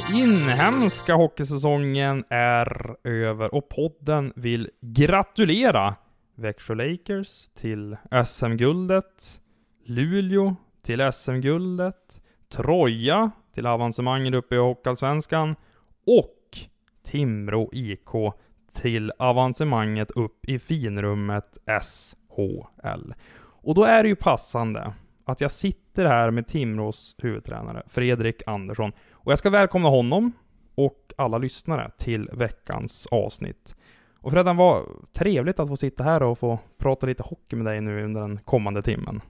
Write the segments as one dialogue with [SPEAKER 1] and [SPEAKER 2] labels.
[SPEAKER 1] Den inhemska hockeysäsongen är över och podden vill gratulera Växjö Lakers till SM-guldet, Luleå till SM-guldet, Troja till avancemanget uppe i Hockeyallsvenskan och Timrå IK till avancemanget upp i finrummet SHL. Och då är det ju passande att jag sitter här med Timrås huvudtränare Fredrik Andersson och jag ska välkomna honom och alla lyssnare till veckans avsnitt. Och Freddan, vad trevligt att få sitta här och få prata lite hockey med dig nu under den kommande timmen.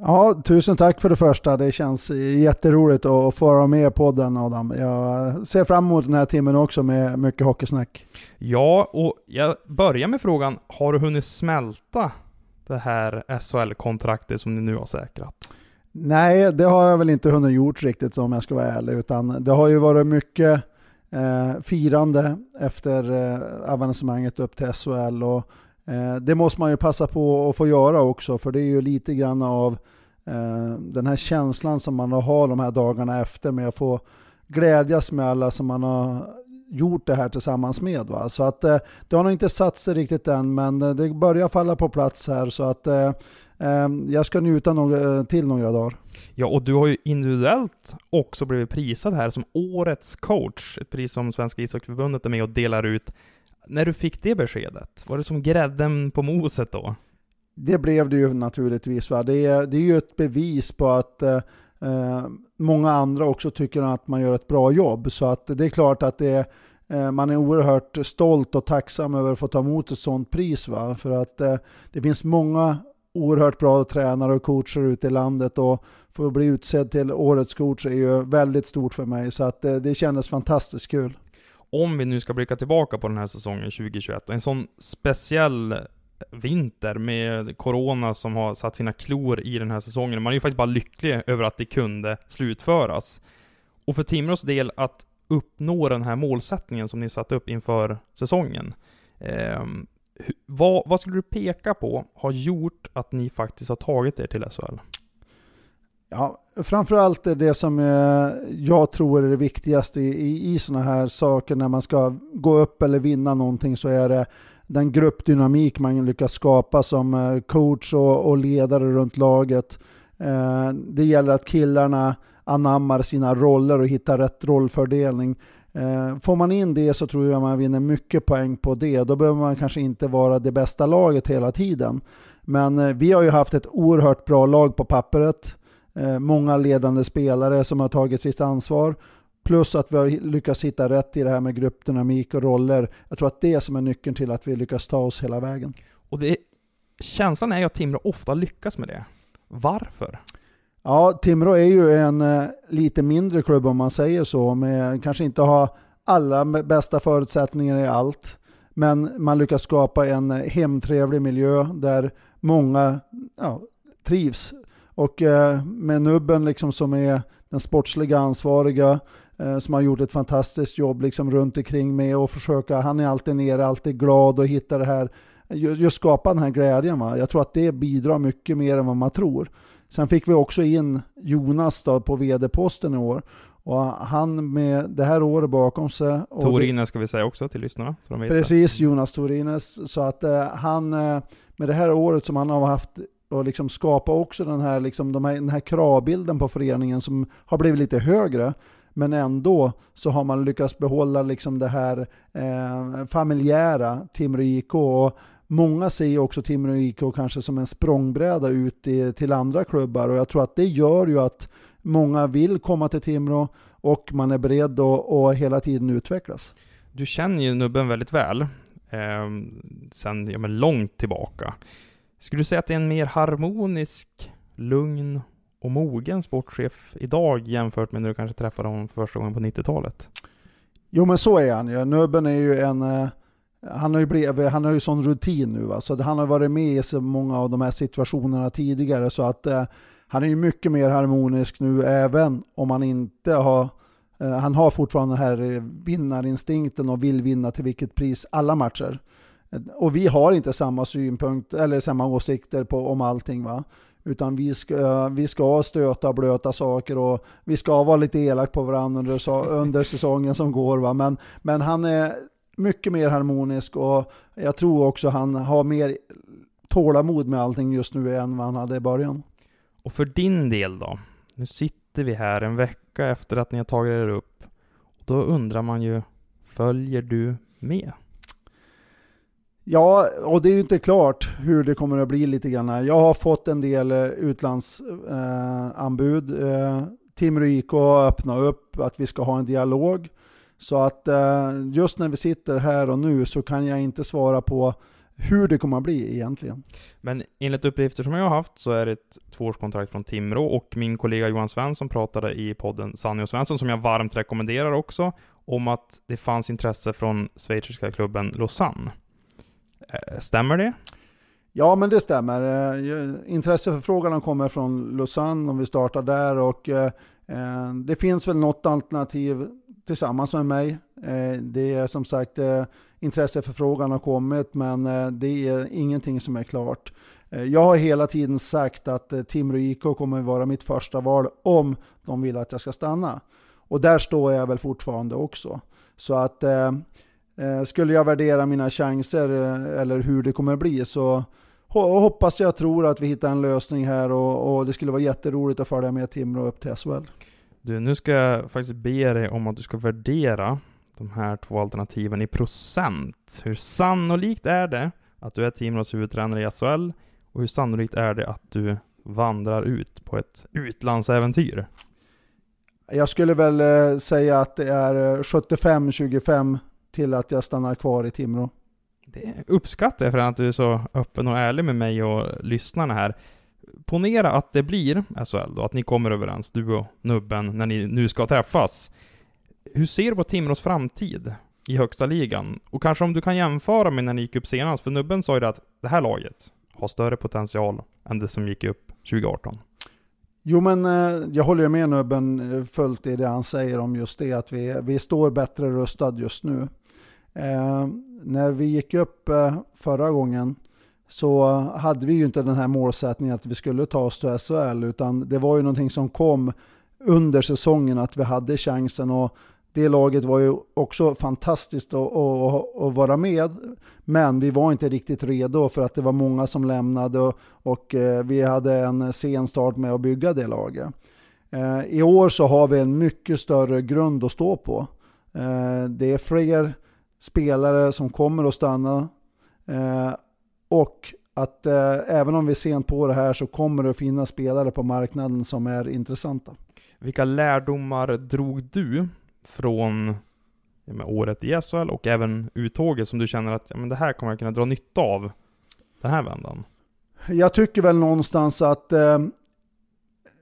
[SPEAKER 2] Ja, tusen tack för det första. Det känns jätteroligt att få vara med i podden Adam. Jag ser fram emot den här timmen också med mycket hockeysnack.
[SPEAKER 1] Ja, och jag börjar med frågan, har du hunnit smälta det här SHL-kontraktet som ni nu har säkrat?
[SPEAKER 2] Nej, det har jag väl inte hunnit gjort riktigt om jag ska vara ärlig, utan det har ju varit mycket eh, firande efter eh, avancemanget upp till SHL och eh, det måste man ju passa på att få göra också, för det är ju lite grann av eh, den här känslan som man har de här dagarna efter med att få glädjas med alla som man har gjort det här tillsammans med. Va? Så att eh, det har nog inte satt sig riktigt än, men eh, det börjar falla på plats här så att eh, jag ska njuta några, till några dagar.
[SPEAKER 1] Ja, och du har ju individuellt också blivit prisad här som Årets coach, ett pris som Svenska ishockeyförbundet är med och delar ut. När du fick det beskedet, var det som grädden på moset då?
[SPEAKER 2] Det blev det ju naturligtvis. Va? Det, är, det är ju ett bevis på att eh, många andra också tycker att man gör ett bra jobb. Så att det är klart att det är, man är oerhört stolt och tacksam över att få ta emot ett sådant pris. Va? För att eh, det finns många oerhört bra tränare och coacher ute i landet och få bli utsedd till årets coach är ju väldigt stort för mig. Så att det, det kändes fantastiskt kul.
[SPEAKER 1] Om vi nu ska blicka tillbaka på den här säsongen 2021, en sån speciell vinter med Corona som har satt sina klor i den här säsongen. Man är ju faktiskt bara lycklig över att det kunde slutföras. Och för Timrås del att uppnå den här målsättningen som ni satt upp inför säsongen. Ehm, vad, vad skulle du peka på har gjort att ni faktiskt har tagit er till SHL?
[SPEAKER 2] Ja, framförallt det som eh, jag tror är det viktigaste i, i, i sådana här saker när man ska gå upp eller vinna någonting så är det den gruppdynamik man lyckas skapa som eh, coach och, och ledare runt laget. Eh, det gäller att killarna anammar sina roller och hittar rätt rollfördelning. Eh, får man in det så tror jag man vinner mycket poäng på det. Då behöver man kanske inte vara det bästa laget hela tiden. Men eh, vi har ju haft ett oerhört bra lag på pappret. Eh, många ledande spelare som har tagit sitt ansvar. Plus att vi har lyckats hitta rätt i det här med gruppdynamik och roller. Jag tror att det är som är nyckeln till att vi lyckas ta oss hela vägen.
[SPEAKER 1] Och det, känslan är ju att Timrå ofta lyckas med det. Varför?
[SPEAKER 2] Ja, Timrå är ju en eh, lite mindre klubb om man säger så, med kanske inte ha alla bästa förutsättningar i allt. Men man lyckas skapa en eh, hemtrevlig miljö där många ja, trivs. Och eh, med Nubben liksom som är den sportsliga ansvariga, Eh, som har gjort ett fantastiskt jobb liksom runt omkring med att försöka, han är alltid nere, alltid glad och hittar det här, just skapa den här glädjen. Va? Jag tror att det bidrar mycket mer än vad man tror. Sen fick vi också in Jonas då på vd-posten i år. Och han med det här året bakom sig.
[SPEAKER 1] Torines ska vi säga också till lyssnarna. Så de vet
[SPEAKER 2] precis, det. Jonas Torines. Så att eh, han eh, med det här året som han har haft och liksom skapa också den här, liksom, de här, den här kravbilden på föreningen som har blivit lite högre. Men ändå så har man lyckats behålla liksom det här eh, familjära Timrå IK. Och många ser också Timrå IK kanske som en språngbräda ut i, till andra klubbar och jag tror att det gör ju att många vill komma till Timrå och man är beredd att, hela tiden utvecklas.
[SPEAKER 1] Du känner ju nubben väldigt väl, eh, sen ja, men långt tillbaka. Skulle du säga att det är en mer harmonisk, lugn och mogen sportchef idag jämfört med när du kanske träffade honom första gången på 90-talet?
[SPEAKER 2] Jo men så är han ju. Nubben är ju en... Eh, han har ju, blivit, han har ju sån rutin nu va? så han har varit med i så många av de här situationerna tidigare så att eh, han är ju mycket mer harmonisk nu även om han inte har eh, han har fortfarande den här vinnarinstinkten och vill vinna till vilket pris alla matcher. Eh, och vi har inte samma synpunkt eller samma åsikter på, om allting. Va? Utan vi ska, vi ska stöta och blöta saker och vi ska vara lite elak på varandra under, under säsongen som går. Va? Men, men han är mycket mer harmonisk och jag tror också han har mer tålamod med allting just nu än vad han hade i början.
[SPEAKER 1] Och för din del då? Nu sitter vi här en vecka efter att ni har tagit er upp. Då undrar man ju, följer du med?
[SPEAKER 2] Ja, och det är ju inte klart hur det kommer att bli lite grann. Jag har fått en del eh, utlandsanbud. Eh, Timrå IK öppnat upp att vi ska ha en dialog. Så att eh, just när vi sitter här och nu så kan jag inte svara på hur det kommer att bli egentligen.
[SPEAKER 1] Men enligt uppgifter som jag har haft så är det ett tvåårskontrakt från Timrå och min kollega Johan Svensson pratade i podden Sanny och Svensson, som jag varmt rekommenderar också, om att det fanns intresse från schweiziska klubben Lausanne. Eh, stämmer det?
[SPEAKER 2] Ja, men det stämmer. Eh, intresseförfrågan kommer från Lausanne om vi startar där och eh, eh, det finns väl något alternativ tillsammans med mig. Eh, det är som sagt intresseförfrågan har kommit men det är ingenting som är klart. Jag har hela tiden sagt att Timrå IK kommer vara mitt första val om de vill att jag ska stanna. Och där står jag väl fortfarande också. Så att Eh, skulle jag värdera mina chanser eh, eller hur det kommer att bli så hoppas jag tror att vi hittar en lösning här och, och det skulle vara jätteroligt att följa med Timrå upp till SHL.
[SPEAKER 1] Du, nu ska jag faktiskt be dig om att du ska värdera de här två alternativen i procent. Hur sannolikt är det att du är Timrås huvudtränare i SHL och hur sannolikt är det att du vandrar ut på ett utlandsäventyr?
[SPEAKER 2] Jag skulle väl eh, säga att det är 75-25 till att jag stannar kvar i Timrå.
[SPEAKER 1] Det uppskattar jag för att du är så öppen och ärlig med mig och lyssnarna här. Ponera att det blir SHL då, att ni kommer överens, du och Nubben, när ni nu ska träffas. Hur ser du på Timrås framtid i högsta ligan? Och kanske om du kan jämföra med när ni gick upp senast, för Nubben sa ju att det här laget har större potential än det som gick upp 2018.
[SPEAKER 2] Jo men eh, jag håller ju med Nubben eh, fullt i det han säger om just det, att vi, vi står bättre rustad just nu. Eh, när vi gick upp eh, förra gången så hade vi ju inte den här målsättningen att vi skulle ta oss till SHL utan det var ju någonting som kom under säsongen att vi hade chansen och det laget var ju också fantastiskt att, att, att, vara med. Men vi var inte riktigt redo för att det var många som lämnade och, och eh, vi hade en sen start med att bygga det laget. Eh, I år så har vi en mycket större grund att stå på. Eh, det är fler spelare som kommer att stanna. Eh, och att eh, även om vi är sent på det här så kommer det att finnas spelare på marknaden som är intressanta.
[SPEAKER 1] Vilka lärdomar drog du från ja, året i SHL och även uttåget som du känner att ja, men det här kommer jag kunna dra nytta av den här vändan?
[SPEAKER 2] Jag tycker väl någonstans att eh,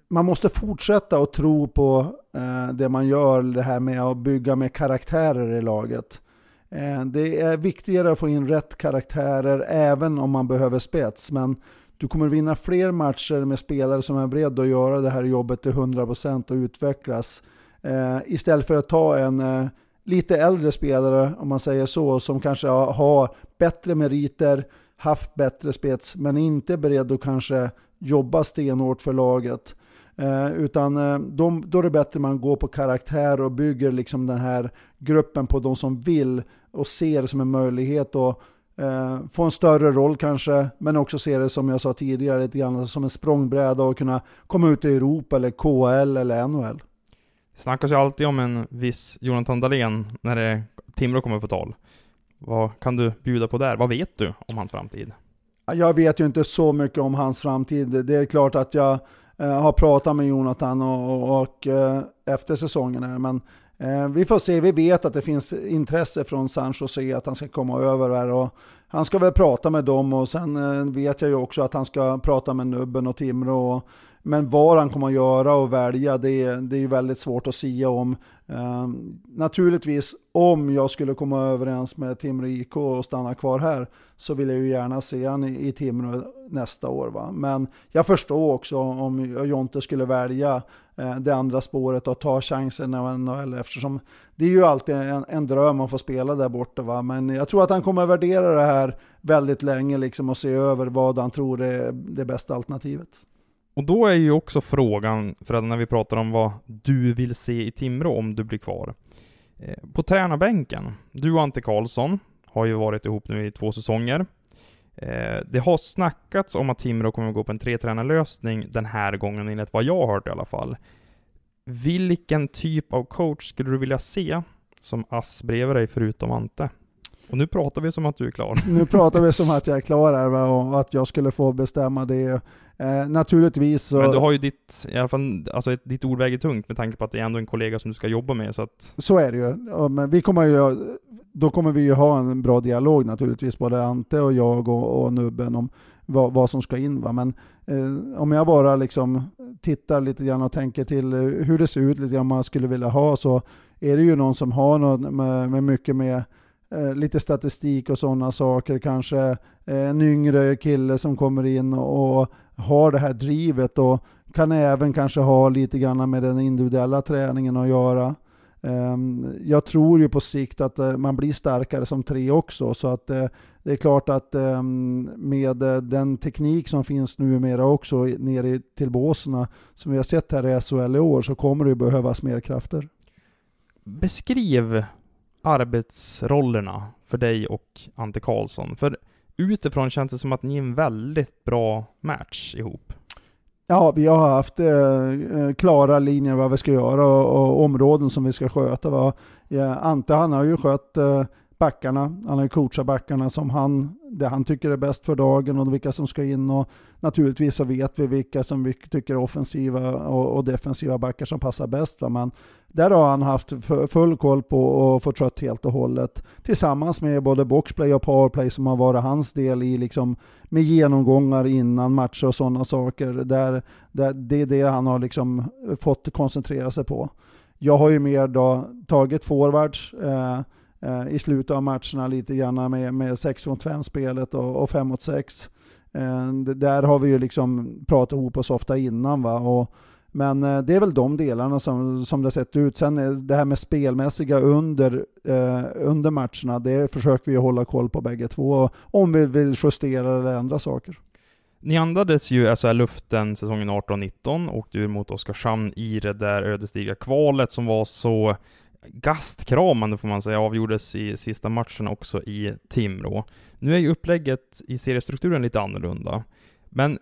[SPEAKER 2] man måste fortsätta att tro på eh, det man gör, det här med att bygga med karaktärer i laget. Eh, det är viktigare att få in rätt karaktärer även om man behöver spets. Men du kommer vinna fler matcher med spelare som är beredda att göra det här jobbet till 100% och utvecklas. Eh, istället för att ta en eh, lite äldre spelare, om man säger så, som kanske har bättre meriter, haft bättre spets, men inte är beredd att kanske jobba stenhårt för laget. Eh, utan eh, de, då är det bättre man går på karaktär och bygger liksom den här gruppen på de som vill och ser det som en möjlighet att eh, få en större roll kanske, men också se det som jag sa tidigare lite grann som en språngbräda och kunna komma ut i Europa eller KL eller NHL.
[SPEAKER 1] Det snackas ju alltid om en viss Jonathan Dahlén när det Timrå kommer på tal. Vad kan du bjuda på där? Vad vet du om hans framtid?
[SPEAKER 2] Jag vet ju inte så mycket om hans framtid. Det är klart att jag Eh, har pratat med Jonathan och, och, och eh, efter säsongen här. Men eh, vi får se, vi vet att det finns intresse från San Jose att han ska komma över här. Och han ska väl prata med dem och sen eh, vet jag ju också att han ska prata med Nubben och Timrå. Och, men vad han kommer att göra och välja, det, det är ju väldigt svårt att sia om. Uh, naturligtvis, om jag skulle komma överens med Timrå IK och stanna kvar här, så vill jag ju gärna se han i, i Timrå nästa år. Va? Men jag förstår också om Jonte skulle välja eh, det andra spåret och ta chansen av NHL, eftersom det är ju alltid en, en dröm att få spela där borta. Va? Men jag tror att han kommer att värdera det här väldigt länge liksom, och se över vad han tror är det bästa alternativet.
[SPEAKER 1] Och då är ju också frågan, för när vi pratar om vad du vill se i Timrå om du blir kvar. Eh, på tränarbänken, du och Ante Karlsson har ju varit ihop nu i två säsonger. Eh, det har snackats om att Timrå kommer att gå på en tretränarlösning den här gången, enligt vad jag har hört i alla fall. Vilken typ av coach skulle du vilja se som ass bredvid dig förutom Ante? Och nu pratar vi som att du är klar.
[SPEAKER 2] Nu pratar vi som att jag är klar här och att jag skulle få bestämma det. Eh, naturligtvis så...
[SPEAKER 1] Men du har ju ditt, i alla fall, alltså ditt ord väger tungt med tanke på att det är ändå en kollega som du ska jobba med så att...
[SPEAKER 2] Så är det ju. Men vi kommer ju, då kommer vi ju ha en bra dialog naturligtvis, både Ante och jag och, och Nubben om vad, vad som ska in. Va? Men eh, om jag bara liksom tittar lite grann och tänker till hur det ser ut, lite grann man skulle vilja ha, så är det ju någon som har något med, med mycket med Eh, lite statistik och sådana saker. Kanske eh, en yngre kille som kommer in och, och har det här drivet och kan även kanske ha lite grann med den individuella träningen att göra. Ehm, jag tror ju på sikt att eh, man blir starkare som tre också, så att eh, det är klart att ehm, med eh, den teknik som finns numera också nere till båsarna, som vi har sett här i SHL i år, så kommer det behövas mer krafter.
[SPEAKER 1] Beskriv arbetsrollerna för dig och Ante Karlsson? För utifrån känns det som att ni är en väldigt bra match ihop.
[SPEAKER 2] Ja, vi har haft eh, eh, klara linjer vad vi ska göra och, och områden som vi ska sköta. Va? Ja, Ante han har ju skött eh, backarna. Han har ju coachat backarna som han, det han tycker är bäst för dagen och vilka som ska in. Och naturligtvis så vet vi vilka som vi tycker är offensiva och, och defensiva backar som passar bäst. Va? Men där har han haft full koll på och fått trött helt och hållet. Tillsammans med både boxplay och powerplay som har varit hans del i liksom med genomgångar innan matcher och sådana saker. Där, där, det är det han har liksom eh, fått koncentrera sig på. Jag har ju mer då tagit forwards eh, eh, i slutet av matcherna lite grann med, med 6 mot 5 spelet och, 5 mot 6. Eh, där har vi ju liksom pratat ihop oss ofta innan va. Och, men eh, det är väl de delarna som, som det sett ut. Sen eh, det här med spelmässiga under, eh, under matcherna, det försöker vi hålla koll på bägge två, om vi vill justera eller ändra saker.
[SPEAKER 1] Ni andades ju SHL-luften säsongen 18-19, åkte ur mot Oskarshamn i det där ödesdigra kvalet som var så gastkramande får man säga, avgjordes i sista matchen också i Timrå. Nu är ju upplägget i seriestrukturen lite annorlunda, men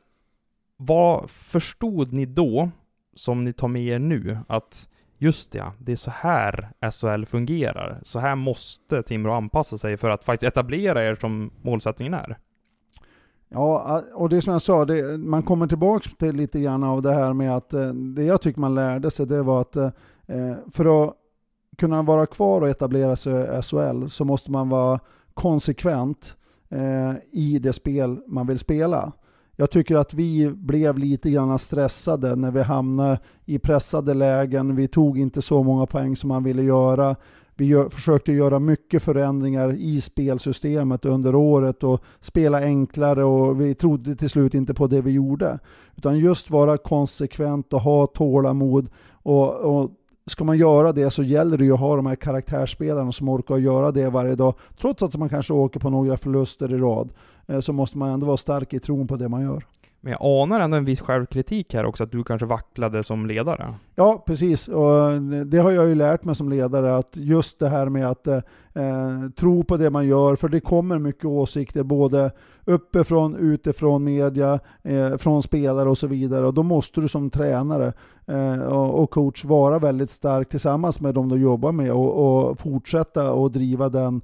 [SPEAKER 1] vad förstod ni då som ni tar med er nu, att just det, det är så här SHL fungerar. Så här måste Timrå anpassa sig för att faktiskt etablera er som målsättningen är.
[SPEAKER 2] Ja, och det som jag sa, det, man kommer tillbaka till lite grann av det här med att eh, det jag tycker man lärde sig, det var att eh, eh, för att kunna vara kvar och etablera sig i SHL så måste man vara konsekvent i det spel man vill spela. Jag tycker att vi blev lite grann stressade när vi hamnade i pressade lägen. Vi tog inte så många poäng som man ville göra. Vi gör, försökte göra mycket förändringar i spelsystemet under året och spela enklare och vi trodde till slut inte på det vi gjorde. Utan just vara konsekvent och ha tålamod och, och ska man göra det så gäller det ju att ha de här karaktärsspelarna som orkar göra det varje dag. Trots att man kanske åker på några förluster i rad, eh, så måste man ändå vara stark i tron på det man gör.
[SPEAKER 1] Men jag anar ändå en viss självkritik här också, att du kanske vacklade som ledare.
[SPEAKER 2] Ja, precis. Och eh, det har jag ju lärt mig som ledare, att just det här med att eh, eh, tro på det man gör, för det kommer mycket åsikter, både uppifrån, utifrån media, eh, från spelare och så vidare. Och då måste du som tränare eh, och coach vara väldigt stark tillsammans med dem du jobbar med och, och fortsätta att driva den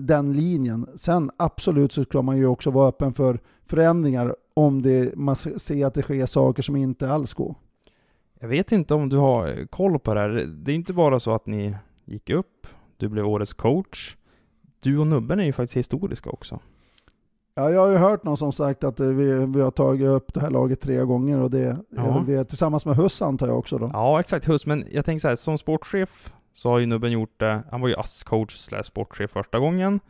[SPEAKER 2] den linjen. Sen absolut så ska man ju också vara öppen för förändringar om det, man ser att det sker saker som inte alls går.
[SPEAKER 1] Jag vet inte om du har koll på det här. Det är inte bara så att ni gick upp, du blev årets coach. Du och Nubben är ju faktiskt historiska också.
[SPEAKER 2] Ja, jag har ju hört någon som sagt att vi, vi har tagit upp det här laget tre gånger och det ja. är väl det tillsammans med Huss antar jag också då.
[SPEAKER 1] Ja, exakt Huss, men jag tänker så här, som sportchef så har ju Nubben gjort det, han var ju ASS-coach slash sportchef första gången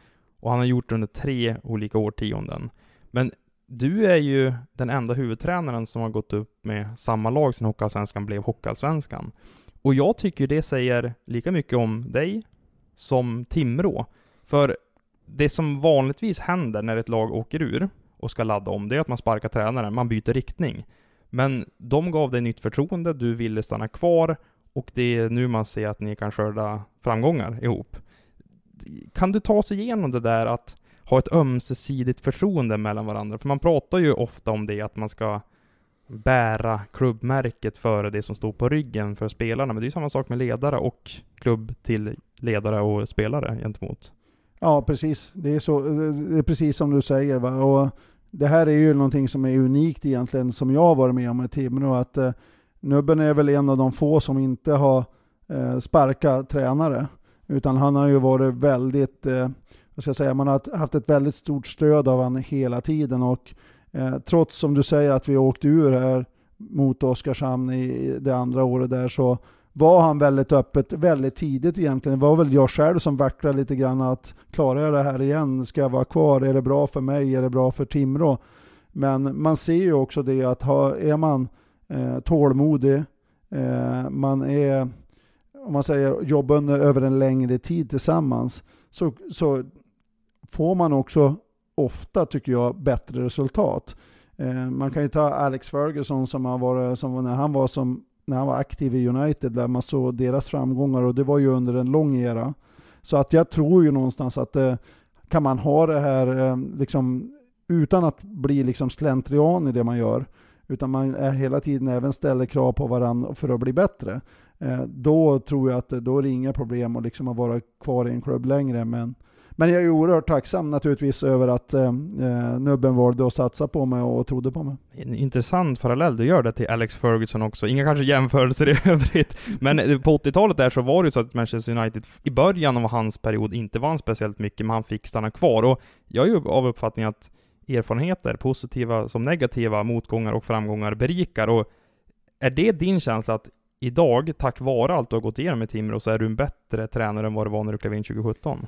[SPEAKER 1] och han har gjort det under tre olika årtionden. Men du är ju den enda huvudtränaren som har gått upp med samma lag sedan Hockeyallsvenskan blev Hockeyallsvenskan. Och jag tycker det säger lika mycket om dig som Timrå. För det som vanligtvis händer när ett lag åker ur och ska ladda om, det är att man sparkar tränaren, man byter riktning. Men de gav dig nytt förtroende, du ville stanna kvar och det är nu man ser att ni kan skörda framgångar ihop. Kan du ta oss igenom det där att ha ett ömsesidigt förtroende mellan varandra? För man pratar ju ofta om det, att man ska bära klubbmärket före det som står på ryggen för spelarna. Men det är ju samma sak med ledare och klubb till ledare och spelare gentemot.
[SPEAKER 2] Ja, precis. Det är, så, det är precis som du säger. Va? Och det här är ju någonting som är unikt egentligen, som jag har varit med om i Timrå. Att eh, Nubben är väl en av de få som inte har eh, sparkat tränare. Utan han har ju varit väldigt, eh, vad ska jag säga, man har haft ett väldigt stort stöd av honom hela tiden. Och eh, trots som du säger att vi åkte ur här mot Oskarshamn i det andra året där så var han väldigt öppet väldigt tidigt egentligen. Det var väl jag själv som vacklade lite grann att klarar jag det här igen? Ska jag vara kvar? Är det bra för mig? Är det bra för Timrå? Men man ser ju också det att ha, är man eh, tålmodig, eh, man är, om man säger jobbar över en längre tid tillsammans, så, så får man också ofta, tycker jag, bättre resultat. Eh, man kan ju ta Alex Ferguson som, har varit, som när han var som när han var aktiv i United, där man såg deras framgångar och det var ju under en lång era. Så att jag tror ju någonstans att eh, kan man ha det här eh, liksom, utan att bli liksom slentrian i det man gör, utan man är hela tiden även ställer krav på varandra för att bli bättre, eh, då tror jag att då är det inga problem att liksom vara kvar i en klubb längre. Men men jag är oerhört tacksam naturligtvis över att eh, eh, nubben valde att satsa på mig och trodde på mig.
[SPEAKER 1] En intressant parallell du gör det till Alex Ferguson också. Inga kanske jämförelser i övrigt, men på 80-talet där så var det ju så att Manchester United i början av hans period inte vann speciellt mycket, men han fick stanna kvar. Och jag är ju av uppfattningen att erfarenheter, positiva som negativa, motgångar och framgångar berikar. Och är det din känsla att idag, tack vare allt du har gått igenom med Timrå, så är du en bättre tränare än vad du var när du klev in 2017?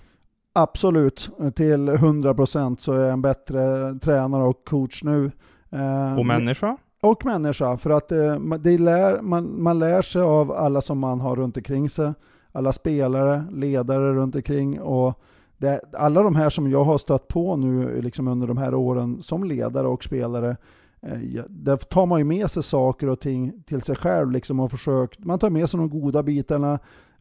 [SPEAKER 2] Absolut, till 100% så är jag en bättre tränare och coach nu.
[SPEAKER 1] Eh, och människa?
[SPEAKER 2] Och människa, för att eh, det lär, man, man lär sig av alla som man har runt omkring sig. Alla spelare, ledare runt omkring och det, alla de här som jag har stött på nu liksom under de här åren som ledare och spelare, eh, där tar man ju med sig saker och ting till sig själv liksom och försökt, man tar med sig de goda bitarna,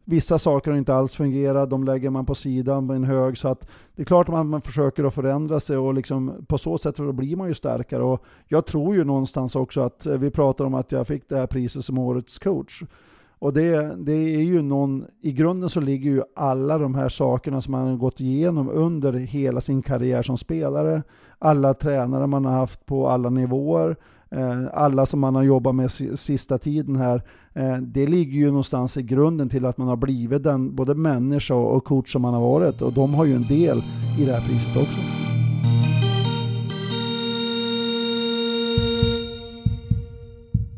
[SPEAKER 2] Vissa saker har inte alls fungerat, de lägger man på sidan på en hög. Så att det är klart att man, försöker att förändra sig och liksom, på så sätt så blir man ju starkare. Och jag tror ju någonstans också att eh, vi pratar om att jag fick det här priset som årets coach. Och det, det är ju någon, i grunden så ligger ju alla de här sakerna som man har gått igenom under hela sin karriär som spelare, alla tränare man har haft på alla nivåer, eh, alla som man har jobbat med sista tiden här, eh, det ligger ju någonstans i grunden till att man har blivit den både människa och coach som man har varit. Och de har ju en del i det här priset också.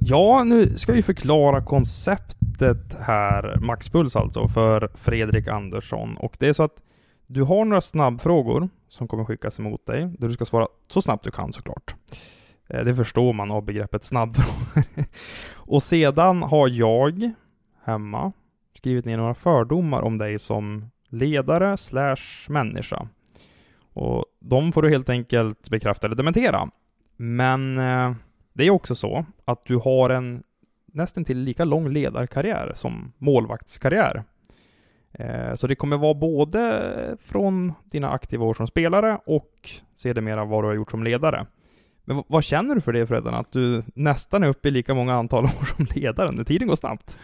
[SPEAKER 1] Ja, nu ska vi förklara konceptet här, Maxpuls alltså, för Fredrik Andersson. Och det är så att du har några snabbfrågor som kommer skickas emot dig, där du ska svara så snabbt du kan såklart. Eh, det förstår man av begreppet snabbfrågor. och sedan har jag hemma skrivit ner några fördomar om dig som ledare slash människa. Och de får du helt enkelt bekräfta eller dementera. Men eh, det är också så att du har en nästan till lika lång ledarkarriär som målvaktskarriär. Eh, så det kommer vara både från dina aktiva år som spelare och sedermera vad du har gjort som ledare. Men vad känner du för det Freddan, att du nästan är uppe i lika många antal år som ledaren? Tiden går snabbt.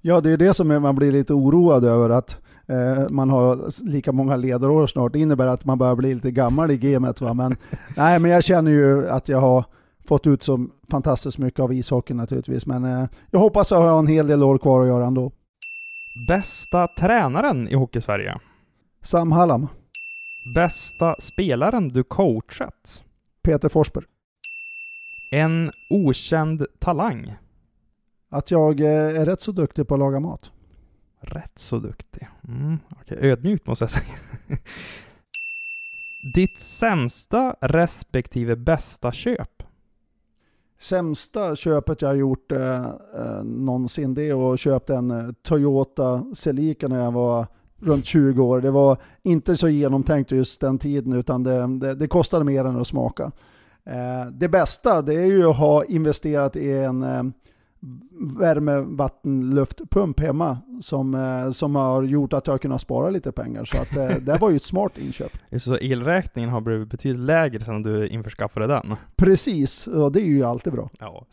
[SPEAKER 2] Ja, det är det som man blir lite oroad över att eh, man har lika många ledarår snart. Det innebär att man börjar bli lite gammal i gamet. Va? Men, nej, men jag känner ju att jag har fått ut så fantastiskt mycket av ishockeyn naturligtvis. Men eh, jag hoppas att jag har en hel del år kvar att göra ändå.
[SPEAKER 1] Bästa tränaren i Hockeysverige?
[SPEAKER 2] Sam Hallam.
[SPEAKER 1] Bästa spelaren du coachat?
[SPEAKER 2] Peter Forsberg.
[SPEAKER 1] En okänd talang?
[SPEAKER 2] Att jag eh, är rätt så duktig på att laga mat.
[SPEAKER 1] Rätt så duktig. Mm, okay. Ödmjukt måste jag säga. Ditt sämsta respektive bästa köp?
[SPEAKER 2] Sämsta köpet jag har gjort eh, eh, någonsin det är att köpa en eh, Toyota Celica när jag var runt 20 år. Det var inte så genomtänkt just den tiden utan det, det, det kostade mer än att smaka. Eh, det bästa det är ju att ha investerat i en eh, värme, vatten, luftpump hemma som, eh, som har gjort att jag har kunnat spara lite pengar. Så att, eh, det var ju ett smart inköp.
[SPEAKER 1] Så elräkningen har blivit betydligt lägre sedan du införskaffade den?
[SPEAKER 2] Precis, och det är ju alltid bra.
[SPEAKER 1] Ja.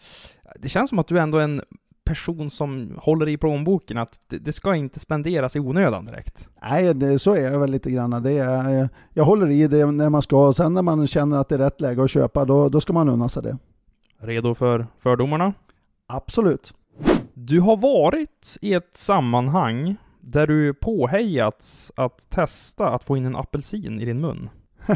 [SPEAKER 1] Det känns som att du ändå är en person som håller i plånboken, att det ska inte spenderas i onödan direkt.
[SPEAKER 2] Nej, det, så är jag väl lite grann. Det är, jag håller i det när man ska, och sen när man känner att det är rätt läge att köpa, då, då ska man unna sig det.
[SPEAKER 1] Redo för fördomarna?
[SPEAKER 2] Absolut.
[SPEAKER 1] Du har varit i ett sammanhang där du påhejats att testa att få in en apelsin i din mun.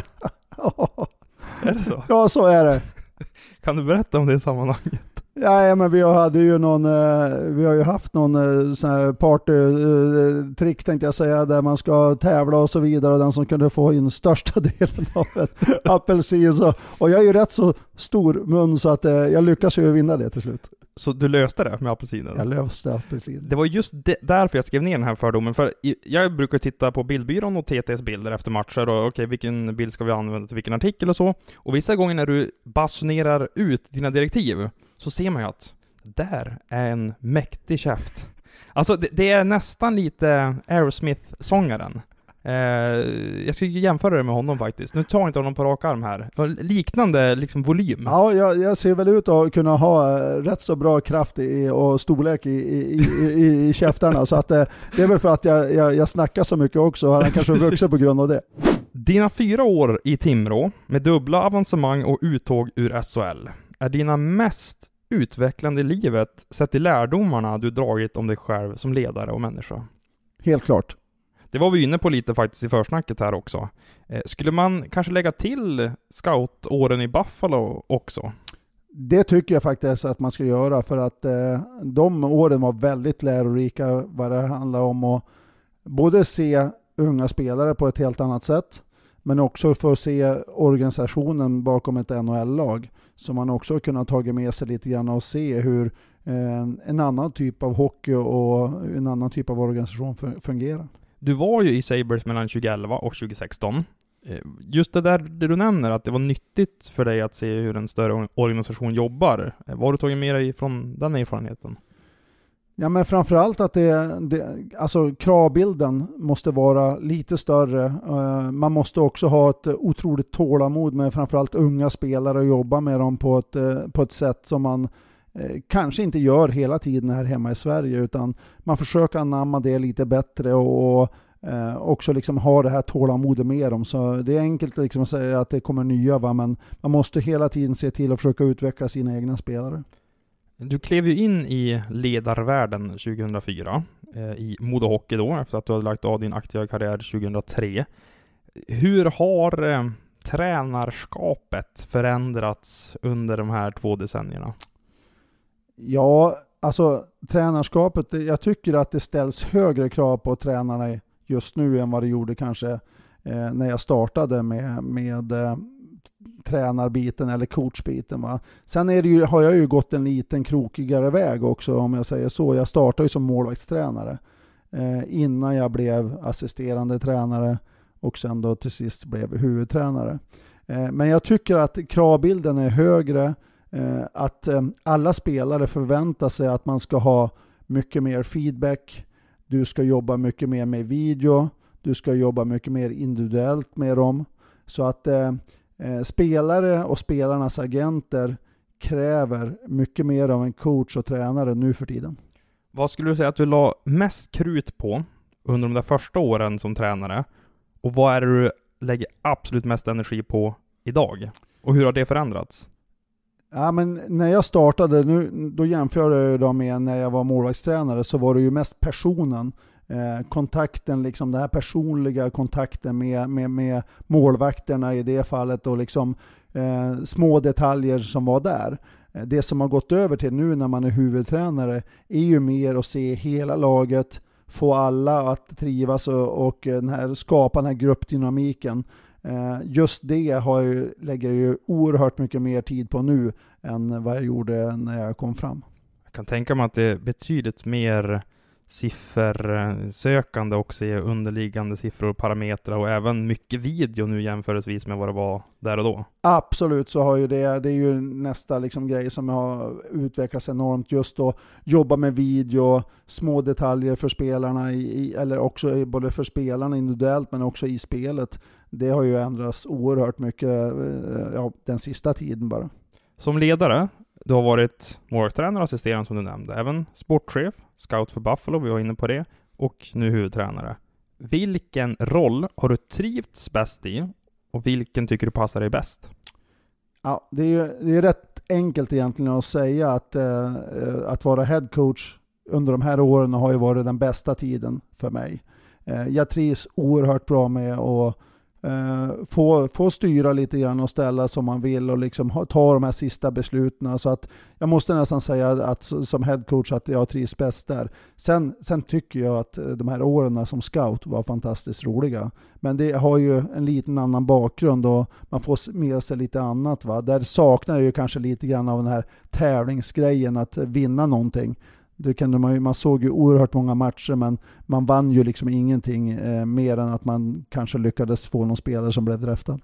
[SPEAKER 1] är det så?
[SPEAKER 2] Ja, så är det.
[SPEAKER 1] Kan du berätta om det sammanhanget?
[SPEAKER 2] Ja, men vi hade ju någon, eh, vi har ju haft någon eh, sån här partytrick tänkte jag säga, där man ska tävla och så vidare och den som kunde få in största delen av en apelsin. Så, och jag är ju rätt så stor mun så att eh, jag lyckas ju vinna det till slut.
[SPEAKER 1] Så du löste det med apelsinen?
[SPEAKER 2] Jag löste apelsinen.
[SPEAKER 1] Det var just därför jag skrev ner den här fördomen, för jag brukar titta på bildbyrån och TTs bilder efter matcher och okej, okay, vilken bild ska vi använda till vilken artikel och så. Och vissa gånger när du basunerar ut dina direktiv, så ser man ju att där är en mäktig käft. Alltså det, det är nästan lite Aerosmith-sångaren. Eh, jag ska jämföra det med honom faktiskt. Nu tar jag inte honom på rak arm här. Liknande liksom volym.
[SPEAKER 2] Ja, jag, jag, ser väl ut att kunna ha eh, rätt så bra kraft i, och storlek i, i, i, i käftarna. så att, eh, det är väl för att jag, jag, jag snackar så mycket också. Han kanske vuxit på grund av det.
[SPEAKER 1] Dina fyra år i Timrå, med dubbla avancemang och uttåg ur SHL, är dina mest utvecklande i livet sett till lärdomarna du dragit om dig själv som ledare och människa?
[SPEAKER 2] Helt klart.
[SPEAKER 1] Det var vi inne på lite faktiskt i försnacket här också. Eh, skulle man kanske lägga till scoutåren i Buffalo också?
[SPEAKER 2] Det tycker jag faktiskt att man ska göra för att eh, de åren var väldigt lärorika vad det handlar om att både se unga spelare på ett helt annat sätt men också för att se organisationen bakom ett NHL-lag som man också har kunnat tagit med sig lite grann och se hur eh, en annan typ av hockey och en annan typ av organisation fungerar.
[SPEAKER 1] Du var ju i Sabres mellan 2011 och 2016. Eh, just det där det du nämner, att det var nyttigt för dig att se hur en större organisation jobbar. Eh, vad har du tagit med dig från den erfarenheten?
[SPEAKER 2] Ja men framförallt att det, det, alltså kravbilden måste vara lite större. Eh, man måste också ha ett otroligt tålamod med framförallt unga spelare och jobba med dem på ett, eh, på ett sätt som man eh, kanske inte gör hela tiden här hemma i Sverige utan man försöker anamma det lite bättre och, och också liksom ha det här tålamodet med dem. Så det är enkelt liksom att säga att det kommer nya va? men man måste hela tiden se till att försöka utveckla sina egna spelare.
[SPEAKER 1] Du klev ju in i ledarvärlden 2004 eh, i Modo Hockey då, efter att du hade lagt av din aktiva karriär 2003. Hur har eh, tränarskapet förändrats under de här två decennierna?
[SPEAKER 2] Ja, alltså tränarskapet, jag tycker att det ställs högre krav på tränarna just nu än vad det gjorde kanske eh, när jag startade med, med eh, tränarbiten eller coachbiten. Va? Sen är det ju, har jag ju gått en liten krokigare väg också om jag säger så. Jag startade ju som målvaktstränare eh, innan jag blev assisterande tränare och sen då till sist blev huvudtränare. Eh, men jag tycker att kravbilden är högre, eh, att eh, alla spelare förväntar sig att man ska ha mycket mer feedback, du ska jobba mycket mer med video, du ska jobba mycket mer individuellt med dem. Så att eh, eh, spelare och spelarnas agenter kräver mycket mer av en coach och tränare nu för tiden.
[SPEAKER 1] Vad skulle du säga att du la mest krut på under de där första åren som tränare? Och vad är det du lägger absolut mest energi på idag? Och hur har det förändrats?
[SPEAKER 2] Ja, men när jag startade, nu, då jämför jag då med när jag var målvaktstränare, så var det ju mest personen. Eh, kontakten, liksom den här personliga kontakten med, med, med målvakterna i det fallet och liksom eh, små detaljer som var där. Eh, det som har gått över till nu när man är huvudtränare är ju mer att se hela laget, få alla att trivas och, och eh, den här, skapa den här gruppdynamiken. Eh, just det har jag, lägger jag ju oerhört mycket mer tid på nu än vad jag gjorde när jag kom fram.
[SPEAKER 1] Jag kan tänka mig att det är betydligt mer siffersökande och se underliggande siffror och parametrar och även mycket video nu jämförelsevis med vad det var där och då.
[SPEAKER 2] Absolut så har ju det, det är ju nästa liksom grej som har utvecklats enormt just att jobba med video, små detaljer för spelarna, i, eller också både för spelarna individuellt men också i spelet. Det har ju ändrats oerhört mycket eh, ja, den sista tiden bara.
[SPEAKER 1] Som ledare, du har varit målvaktstränare och assisterande som du nämnde, även sportchef, scout för Buffalo, vi var inne på det, och nu huvudtränare. Vilken roll har du trivts bäst i och vilken tycker du passar dig bäst?
[SPEAKER 2] Ja, det är ju det är rätt enkelt egentligen att säga att, eh, eh att vara headcoach under de här åren har ju varit den bästa tiden för mig. Eh, jag trivs oerhört bra med att eh, få, få styra lite grann och ställa som man vill och liksom ha, ta de här sista besluten. Så att jag måste nästan säga att som headcoach att jag trivs bäst där. Sen, sen tycker jag att eh, de här åren som scout var fantastiskt roliga. Men det har ju en liten annan bakgrund och man får med sig lite annat. Va? Där saknar jag ju kanske lite grann av den här tävlingsgrejen, att vinna någonting. Det kunde man, man såg ju oerhört många matcher men man vann ju liksom ingenting eh, mer än att man kanske lyckades få någon spelare som blev draftad.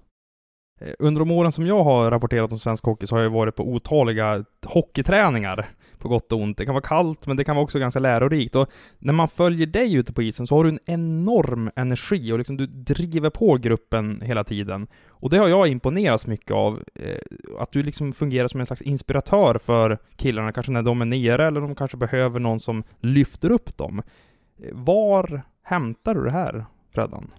[SPEAKER 1] Eh, under de åren som jag har rapporterat om svensk hockey så har jag varit på otaliga hockeyträningar, på gott och ont. Det kan vara kallt, men det kan vara också ganska lärorikt. Och när man följer dig ute på isen så har du en enorm energi och liksom du driver på gruppen hela tiden. Och det har jag imponerats mycket av. Eh, att du liksom fungerar som en slags inspiratör för killarna, kanske när de är nere eller de kanske behöver någon som lyfter upp dem. Eh, var hämtar du det här, Freddan?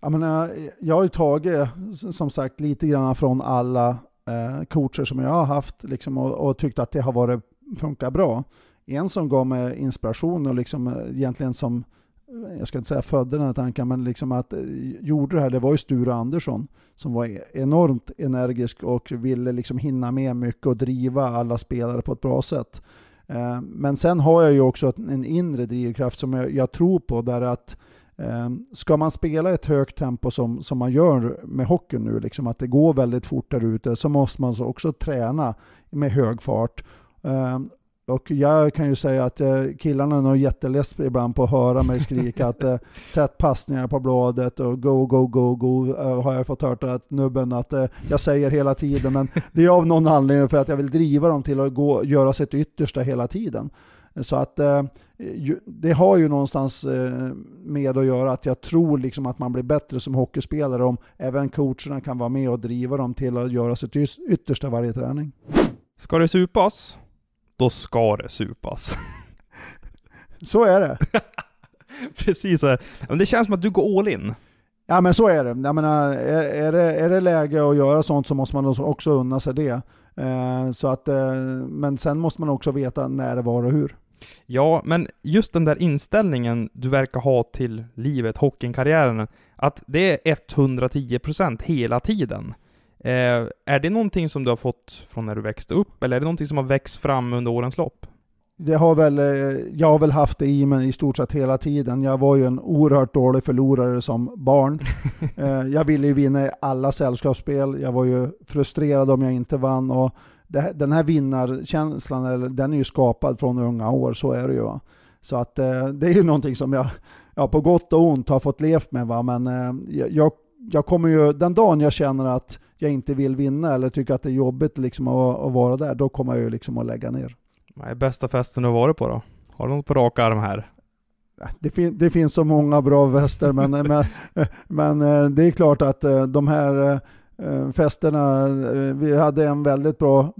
[SPEAKER 2] Jag, menar, jag har ju tagit, som sagt, lite grann från alla eh, coacher som jag har haft liksom, och, och tyckt att det har varit, funkat bra. En som gav mig inspiration och liksom, eh, egentligen som, eh, jag ska inte säga födde den här tanken, men liksom att eh, gjorde det här, det var ju Sture Andersson som var e-, enormt energisk och ville liksom hinna med mycket och driva alla spelare på ett bra sätt. Men sen har jag ju också en inre drivkraft som jag, jag tror på, där att ska man spela ett högt tempo som, som man gör med hockeyn nu, liksom att det går väldigt fort där ute, så måste man också träna med hög fart. Ehm, och jag kan ju säga att eh, killarna är nog jätteless ibland på att höra mig skrika att eh, sätt passningar på bladet och go, go, go, go eh, har jag fått höra att nubben att jag säger hela tiden. Men det är av någon anledning för att jag vill driva dem till att gå, göra sitt yttersta hela tiden. Så att eh, det har ju någonstans eh, med att göra att jag tror liksom att man blir bättre som hockeyspelare om även coacherna kan vara med och driva dem till att göra sitt yttersta varje träning.
[SPEAKER 1] Ska det supas? Då ska det supas.
[SPEAKER 2] så är det.
[SPEAKER 1] Precis så är det. Men det känns som att du går all in.
[SPEAKER 2] Ja men så är det. Jag menar, är, är, det, är det läge att göra sånt så måste man också unna sig det. Eh, så att, eh, men sen måste man också veta när, var och hur.
[SPEAKER 1] Ja, men just den där inställningen du verkar ha till livet, hockeykarriären, att det är 110% hela tiden. Eh, är det någonting som du har fått från när du växte upp, eller är det någonting som har växt fram under årens lopp?
[SPEAKER 2] Det har väl, eh, jag har väl haft det i mig i stort sett hela tiden. Jag var ju en oerhört dålig förlorare som barn. Eh, jag ville ju vinna i alla sällskapsspel. Jag var ju frustrerad om jag inte vann. Och det, den här vinnarkänslan, den är ju skapad från unga år, så är det ju. Va? Så att eh, det är ju någonting som jag, ja, på gott och ont har fått levt med. Va? Men eh, jag, jag kommer ju, den dagen jag känner att jag inte vill vinna eller tycker att det är jobbigt liksom att, att vara där, då kommer jag ju liksom att lägga ner.
[SPEAKER 1] Vad är bästa festen du har varit på då? Har du något på rak arm här?
[SPEAKER 2] Det, fin det, finns så många bra fester, men, men, men eh, det är klart att de här Eh, festerna. Eh, vi hade en väldigt bra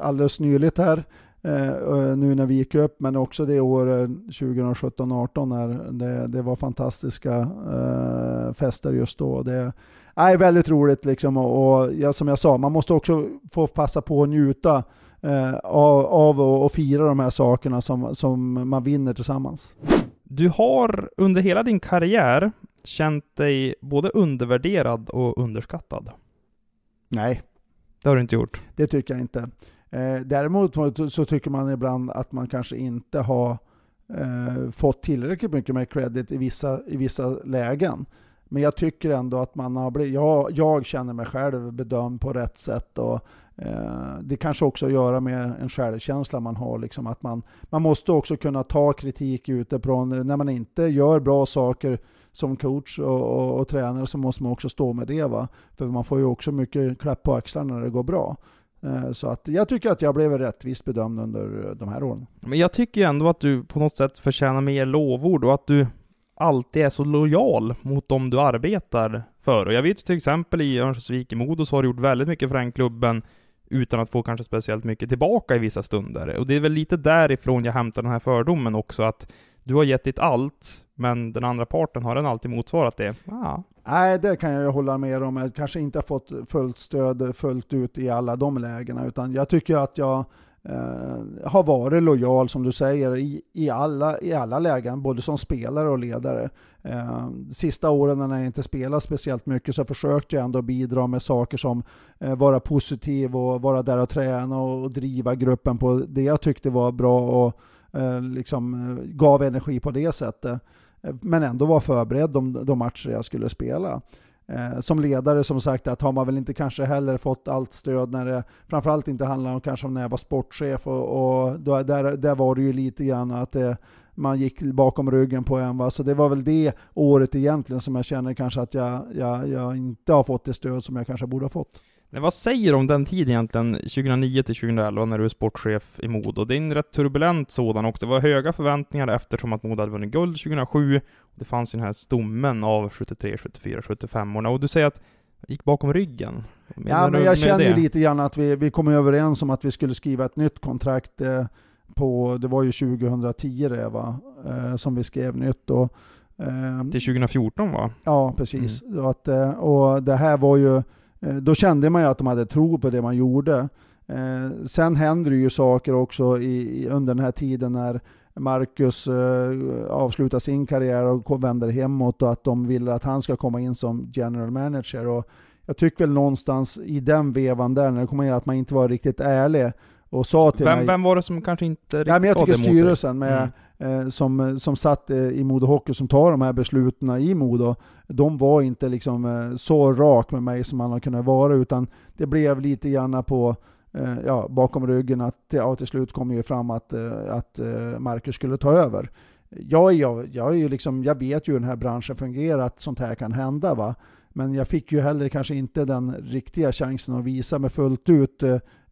[SPEAKER 2] alldeles nyligt här eh, nu när vi gick upp, men också det året 2017-18 när det, det, var fantastiska eh, fester just då. Det är väldigt roligt liksom och, och ja, som jag sa, man måste också få passa på att njuta eh, av, av och, och fira de här sakerna som, som man vinner tillsammans.
[SPEAKER 1] Du har under hela din karriär känt dig både undervärderad och underskattad?
[SPEAKER 2] Nej.
[SPEAKER 1] Det har du inte gjort?
[SPEAKER 2] Det tycker jag inte. Eh, däremot så tycker man ibland att man kanske inte har eh, fått tillräckligt mycket med credit i vissa, i vissa lägen. Men jag tycker ändå att man har blivit, jag, jag känner mig själv bedömd på rätt sätt och eh, det kanske också har att göra med en självkänsla man har. Liksom att man, man måste också kunna ta kritik utifrån, när man inte gör bra saker som coach och, och, och, tränare så måste man också stå med det. Va? För man får ju också mycket klapp på axlarna när det går bra. Eh, så att jag tycker att jag blev rättvist bedömd under de här åren.
[SPEAKER 1] Men jag tycker ju ändå att du på något sätt förtjänar mer lovord och att du alltid är så lojal mot dem du arbetar för. Och jag vet ju till exempel i Örnsköldsvik i Modo så har du gjort väldigt mycket för den klubben utan att få kanske speciellt mycket tillbaka i vissa stunder. Och det är väl lite därifrån jag hämtar den här fördomen också, att du har gett ditt allt, men den andra parten har den alltid motsvarat det. Ah.
[SPEAKER 2] Nej, det kan jag hålla med om. Jag kanske inte har fått fullt stöd fullt ut i alla de lägena, utan jag tycker att jag eh, har varit lojal, som du säger, i, i, alla, i alla lägen, både som spelare och ledare. Eh, sista åren när jag inte spelat speciellt mycket så försökte jag ändå bidra med saker som eh, vara positiv och vara där och träna och, och driva gruppen på det jag tyckte var bra och Eh, liksom eh, gav energi på det sättet. Eh, men ändå var förberedd de, de matcher jag skulle spela. Eh, som ledare som sagt att har man väl inte kanske heller fått allt stöd när det framförallt inte handlar om kanske om när jag var sportchef och, och då, där, där var det ju lite grann att det, man gick bakom ryggen på en. Va? Så det var väl det året egentligen som jag känner kanske att jag, jag, jag inte har fått det stöd som jag kanske borde ha fått.
[SPEAKER 1] Men vad säger du om den tiden egentligen, 2009 till 2011, när du är sportchef i Modo? Det är en rätt turbulent sådan och det var höga förväntningar eftersom att Modo hade vunnit guld 2007. Det fanns ju den här stommen av 73, 74, 75 orna och du säger att gick bakom ryggen.
[SPEAKER 2] Ja, men jag känner ju lite grann att vi, vi kom överens om att vi skulle skriva ett nytt kontrakt eh, på, det var ju 2010 det va, eh, som vi skrev nytt. Och,
[SPEAKER 1] eh, till 2014 va?
[SPEAKER 2] Ja, precis. Mm. Och, att, eh, och det här var ju Eh, då kände man ju att de hade tro på det man gjorde. Eh, sen händer det ju saker också i, under den här tiden när Marcus eh, avslutar sin karriär och vänder hemåt och att de vill att han ska komma in som general manager. Och jag tycker väl någonstans i den vevan där, när det kommer in att man inte var riktigt ärlig och sa till
[SPEAKER 1] vem,
[SPEAKER 2] mig...
[SPEAKER 1] Vem var det som kanske inte riktigt
[SPEAKER 2] ja, men Jag tycker styrelsen med, mm. eh, som, som satt eh, i Modo Hockey, som tar de här besluten i Modo, de var inte liksom eh, så rak med mig som man har kunnat vara, utan det blev lite grann på eh, ja, bakom ryggen att ja, till slut kom ju fram att, eh, att Marcus skulle ta över. Jag, jag, jag, är liksom, jag vet ju hur den här branschen fungerar, att sånt här kan hända. Va? Men jag fick ju heller kanske inte den riktiga chansen att visa mig fullt ut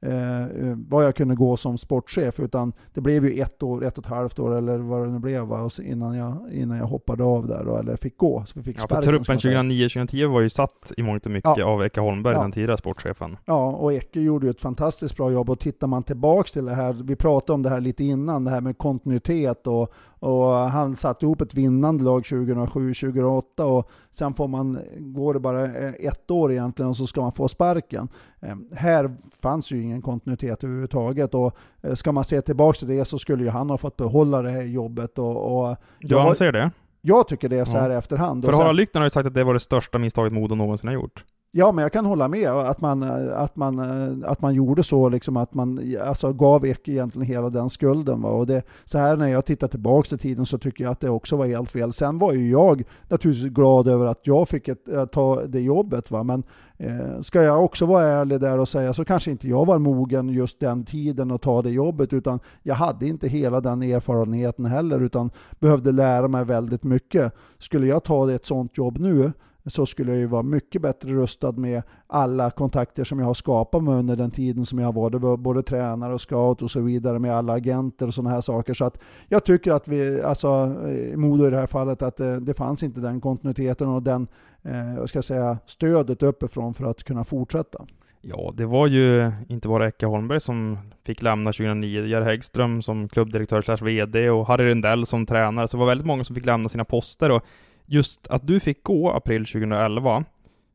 [SPEAKER 2] eh, vad jag kunde gå som sportchef. Utan det blev ju ett år, ett och ett halvt år eller vad det nu blev va, innan, jag, innan jag hoppade av där då, eller fick gå. Så vi fick
[SPEAKER 1] ja, för truppen 2009-2010 var ju satt i mångt och mycket ja. av Ecke Holmberg, ja. den tidigare sportchefen.
[SPEAKER 2] Ja, och Ecke gjorde ju ett fantastiskt bra jobb. Och tittar man tillbaks till det här, vi pratade om det här lite innan, det här med kontinuitet och, och han satte ihop ett vinnande lag 2007-2008 och sen får man, går det bara ett år egentligen och så ska man få sparken. Eh, här fanns ju ingen kontinuitet överhuvudtaget och eh, ska man se tillbaka till det så skulle ju han ha fått behålla det här jobbet. Och, och
[SPEAKER 1] du anser det?
[SPEAKER 2] Jag tycker det så här ja. efterhand.
[SPEAKER 1] För Harald Lyckner har ju sagt att det var det största misstaget Modo någonsin har gjort.
[SPEAKER 2] Ja, men jag kan hålla med att man, att man, att man gjorde så, liksom att man alltså, gav Ek egentligen hela den skulden. Va? Och det, så här när jag tittar tillbaka till tiden så tycker jag att det också var helt fel. Sen var ju jag naturligtvis glad över att jag fick ett, eh, ta det jobbet. Va? Men eh, ska jag också vara ärlig där och säga så kanske inte jag var mogen just den tiden att ta det jobbet, utan jag hade inte hela den erfarenheten heller, utan behövde lära mig väldigt mycket. Skulle jag ta ett sånt jobb nu så skulle jag ju vara mycket bättre rustad med alla kontakter som jag har skapat mig under den tiden som jag har varit både tränare och scout och så vidare med alla agenter och sådana här saker. Så att jag tycker att vi, alltså eh, Modo i det här fallet, att det, det fanns inte den kontinuiteten och den, eh, vad ska jag säga, stödet uppifrån för att kunna fortsätta.
[SPEAKER 1] Ja, det var ju inte bara Ecke Holmberg som fick lämna 2009. Jerry Häggström som klubbdirektör slash VD och Harry Rundell som tränare. Så det var väldigt många som fick lämna sina poster och just att du fick gå april 2011,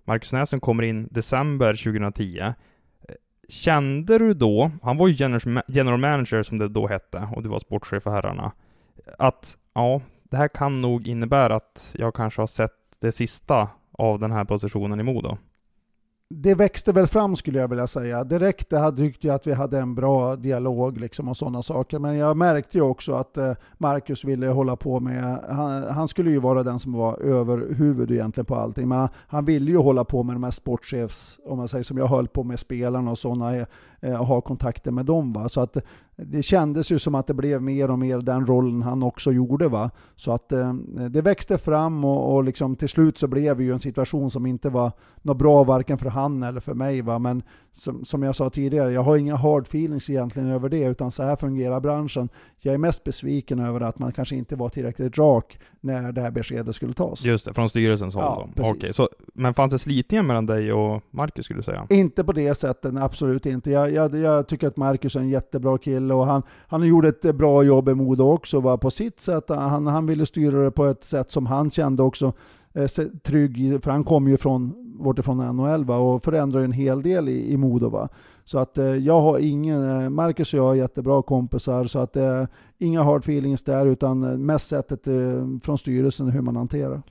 [SPEAKER 1] Marcus Näsen kommer in december 2010. Kände du då, han var ju general manager som det då hette och du var sportchef för herrarna, att ja, det här kan nog innebära att jag kanske har sett det sista av den här positionen i Modo?
[SPEAKER 2] Det växte väl fram skulle jag vilja säga. Direkt tyckte jag att vi hade en bra dialog liksom och sådana saker. Men jag märkte ju också att eh, Marcus ville hålla på med, han, han, skulle ju vara den som var överhuvud egentligen på allting. Men han, han ville ju hålla på med de här sportchefs, om man säger som jag höll på med spelarna och sådana, eh, och ha kontakter med dem. Va? Så att det kändes ju som att det blev mer och mer den rollen han också gjorde. Va? Så att eh, det växte fram och, och liksom till slut så blev det ju en situation som inte var något bra varken för han eller för mig. Va? Men som, som jag sa tidigare, jag har inga hard feelings egentligen över det, utan så här fungerar branschen. Jag är mest besviken över att man kanske inte var tillräckligt rak när det här beskedet skulle tas.
[SPEAKER 1] Just det, från styrelsens håll ja, då. Okej, så, men fanns det slitningar mellan dig och Marcus skulle du säga?
[SPEAKER 2] Inte på det sättet, absolut inte. Jag, jag, jag tycker att Marcus är en jättebra kille och han, han gjorde ett bra jobb i Modo också va? på sitt sätt. Han, han ville styra det på ett sätt som han kände också eh, trygg för han kom ju från, bortifrån NHL va? och förändrade en hel del i, i Modo. Va? Så att eh, jag har ingen, eh, Marcus och jag är jättebra kompisar så att eh, inga hard feelings där utan eh, mest sättet eh, från styrelsen hur man hanterar.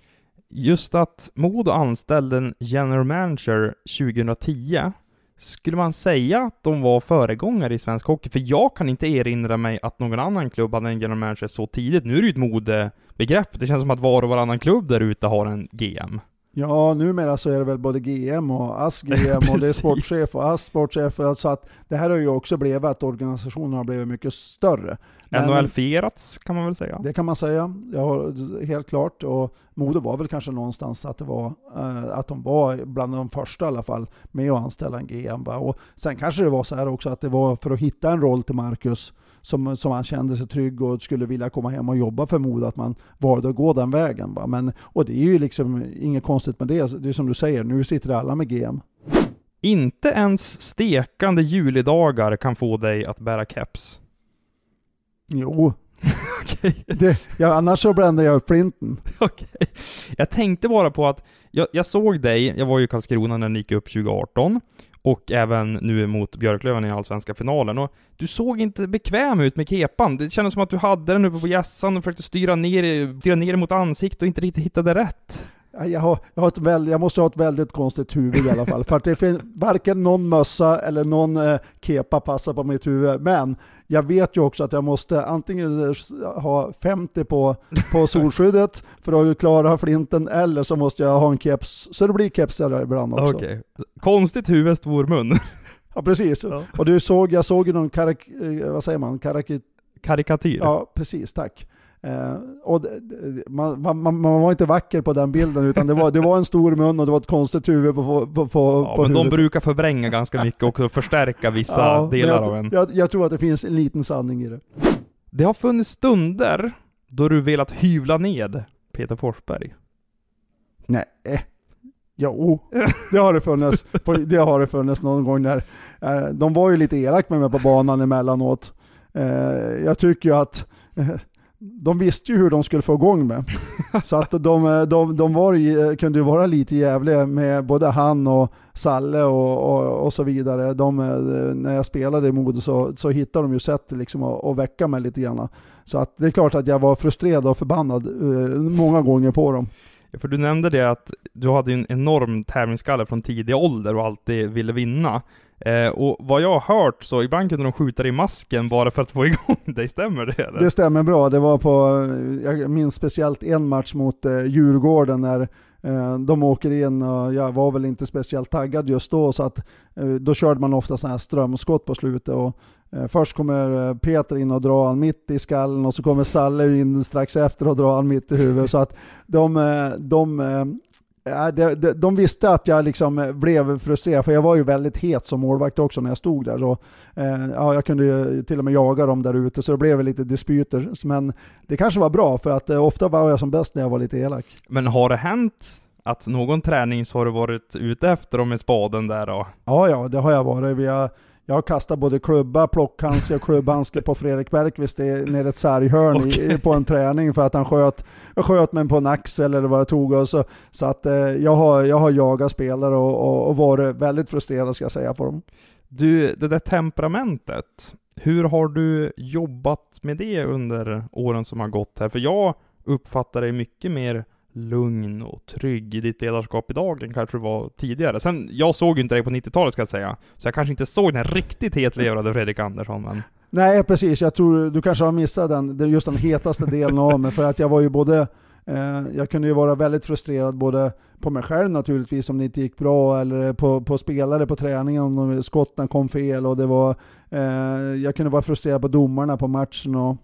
[SPEAKER 1] Just att Modo anställde en general manager 2010 skulle man säga att de var föregångare i svensk hockey? För jag kan inte erinra mig att någon annan klubb hade en general manager så tidigt. Nu är det ju ett modebegrepp. Det känns som att var och varannan klubb där ute har en GM.
[SPEAKER 2] Ja, numera så är det väl både GM och ASS-GM och det är sportchef och ASS-sportchef. Så att det här har ju också blivit att organisationen har blivit mycket större.
[SPEAKER 1] NHL-fierats kan man väl säga?
[SPEAKER 2] Det kan man säga, ja, helt klart. Och Modo var väl kanske någonstans att, det var, uh, att de var bland de första i alla fall med att anställa en GM. Va? Och sen kanske det var så här också att det var för att hitta en roll till Marcus som, som han kände sig trygg och skulle vilja komma hem och jobba för Modo, att man valde att gå den vägen. Va? Men, och det är ju liksom inget konstigt med det. Det är som du säger, nu sitter alla med GM.
[SPEAKER 1] Inte ens stekande julidagar kan få dig att bära keps.
[SPEAKER 2] Jo. okay. det, ja, annars så brände jag upp flinten.
[SPEAKER 1] Okej. Okay. Jag tänkte bara på att jag, jag, såg dig, jag var ju i Karlskrona när ni gick upp 2018, och även nu mot Björklöven i allsvenska finalen. Och du såg inte bekväm ut med kepan. Det kändes som att du hade den uppe på hjässan och försökte styra ner, styra ner mot ansiktet och inte riktigt hittade rätt.
[SPEAKER 2] Jag, har, jag, har ett väl, jag måste ha ett väldigt konstigt huvud i alla fall. För att det finns varken någon mössa eller någon eh, kepa passar på mitt huvud. Men jag vet ju också att jag måste antingen ha 50 på, på solskyddet för att klara flinten, eller så måste jag ha en keps. Så det blir kepsar ibland också.
[SPEAKER 1] Okay. Konstigt huvud, stor mun.
[SPEAKER 2] ja precis. Ja. Och du såg, jag såg ju någon karak, eh, vad säger man,
[SPEAKER 1] karikatyr.
[SPEAKER 2] Ja, precis, tack. Eh, och man, man, man, var inte vacker på den bilden utan det var, det var en stor mun och det var ett konstigt huvud på, på, på,
[SPEAKER 1] ja,
[SPEAKER 2] på
[SPEAKER 1] men
[SPEAKER 2] huvudet.
[SPEAKER 1] de brukar förvränga ganska mycket och förstärka vissa ja, delar
[SPEAKER 2] jag,
[SPEAKER 1] av en.
[SPEAKER 2] Jag, jag tror att det finns en liten sanning i det.
[SPEAKER 1] Det har funnits stunder då du velat hyvla ned Peter Forsberg.
[SPEAKER 2] Nej. Jo, det har det funnits. Det har det funnits någon gång där. Eh, de var ju lite elak med mig på banan emellanåt. Eh, jag tycker ju att de visste ju hur de skulle få igång med. Så att de, eh, de, de var, eh, kunde ju vara lite jävliga med både han och Salle och, och, och så vidare. De, eh, när jag spelade i Modo så, så hittade de ju sätt liksom att, att väcka mig lite grann. Så att det är klart att jag var frustrerad och förbannad många gånger på dem.
[SPEAKER 1] För du nämnde det att du hade en enorm tävlingsskalle från tidig ålder och alltid ville vinna. Eh, och vad jag har hört så ibland kunde de skjuta dig i masken bara för att få igång dig, stämmer det? Eller?
[SPEAKER 2] Det stämmer bra. Det var på, eh, jag minns speciellt en match mot eh, Djurgården när Eh, de åker in och jag var väl inte speciellt taggad just då så att eh, då körde man ofta sådana här strömskott på slutet och eh, Först kommer Peter in och drar han mitt i skallen och så kommer Salle in strax efter och drar han mitt i huvudet. Så att de, de de, de, visste att jag liksom blev frustrerad, för jag var ju väldigt het som målvakt också när jag stod där. Så, eh, ja, jag kunde ju till och med jaga dem där ute, så det blev lite dispyter. Men det kanske var bra, för att eh, ofta var jag som bäst när jag var lite elak.
[SPEAKER 1] Men har det hänt att någon träning så har du varit ute efter dem med spaden där då?
[SPEAKER 2] Ja, ja, det har jag varit. Vi har, jag har kastat både klubba, plockhandske och klubbhandske på Fredrik Bergqvist ner ett sarghörn okay. på en träning för att han sköt, sköt mig på en axel eller vad det tog. Och så så att, eh, jag, har, jag har jagat spelare och, och, och varit väldigt frustrerad ska jag säga på dem.
[SPEAKER 1] Du, det där temperamentet, hur har du jobbat med det under åren som har gått här? För jag uppfattar dig mycket mer lugn och trygg i ditt ledarskap idag än kanske du var tidigare. Sen, jag såg ju inte dig på 90-talet ska jag säga, så jag kanske inte såg den riktigt hetlevrade Fredrik Andersson, men...
[SPEAKER 2] Nej, precis. Jag tror du kanske har missat den, just den hetaste delen av mig, för att jag var ju både eh, jag kunde ju vara väldigt frustrerad både på mig själv naturligtvis om det inte gick bra eller på, på spelare på träningen om skotten kom fel och det var eh, jag kunde vara frustrerad på domarna på matchen och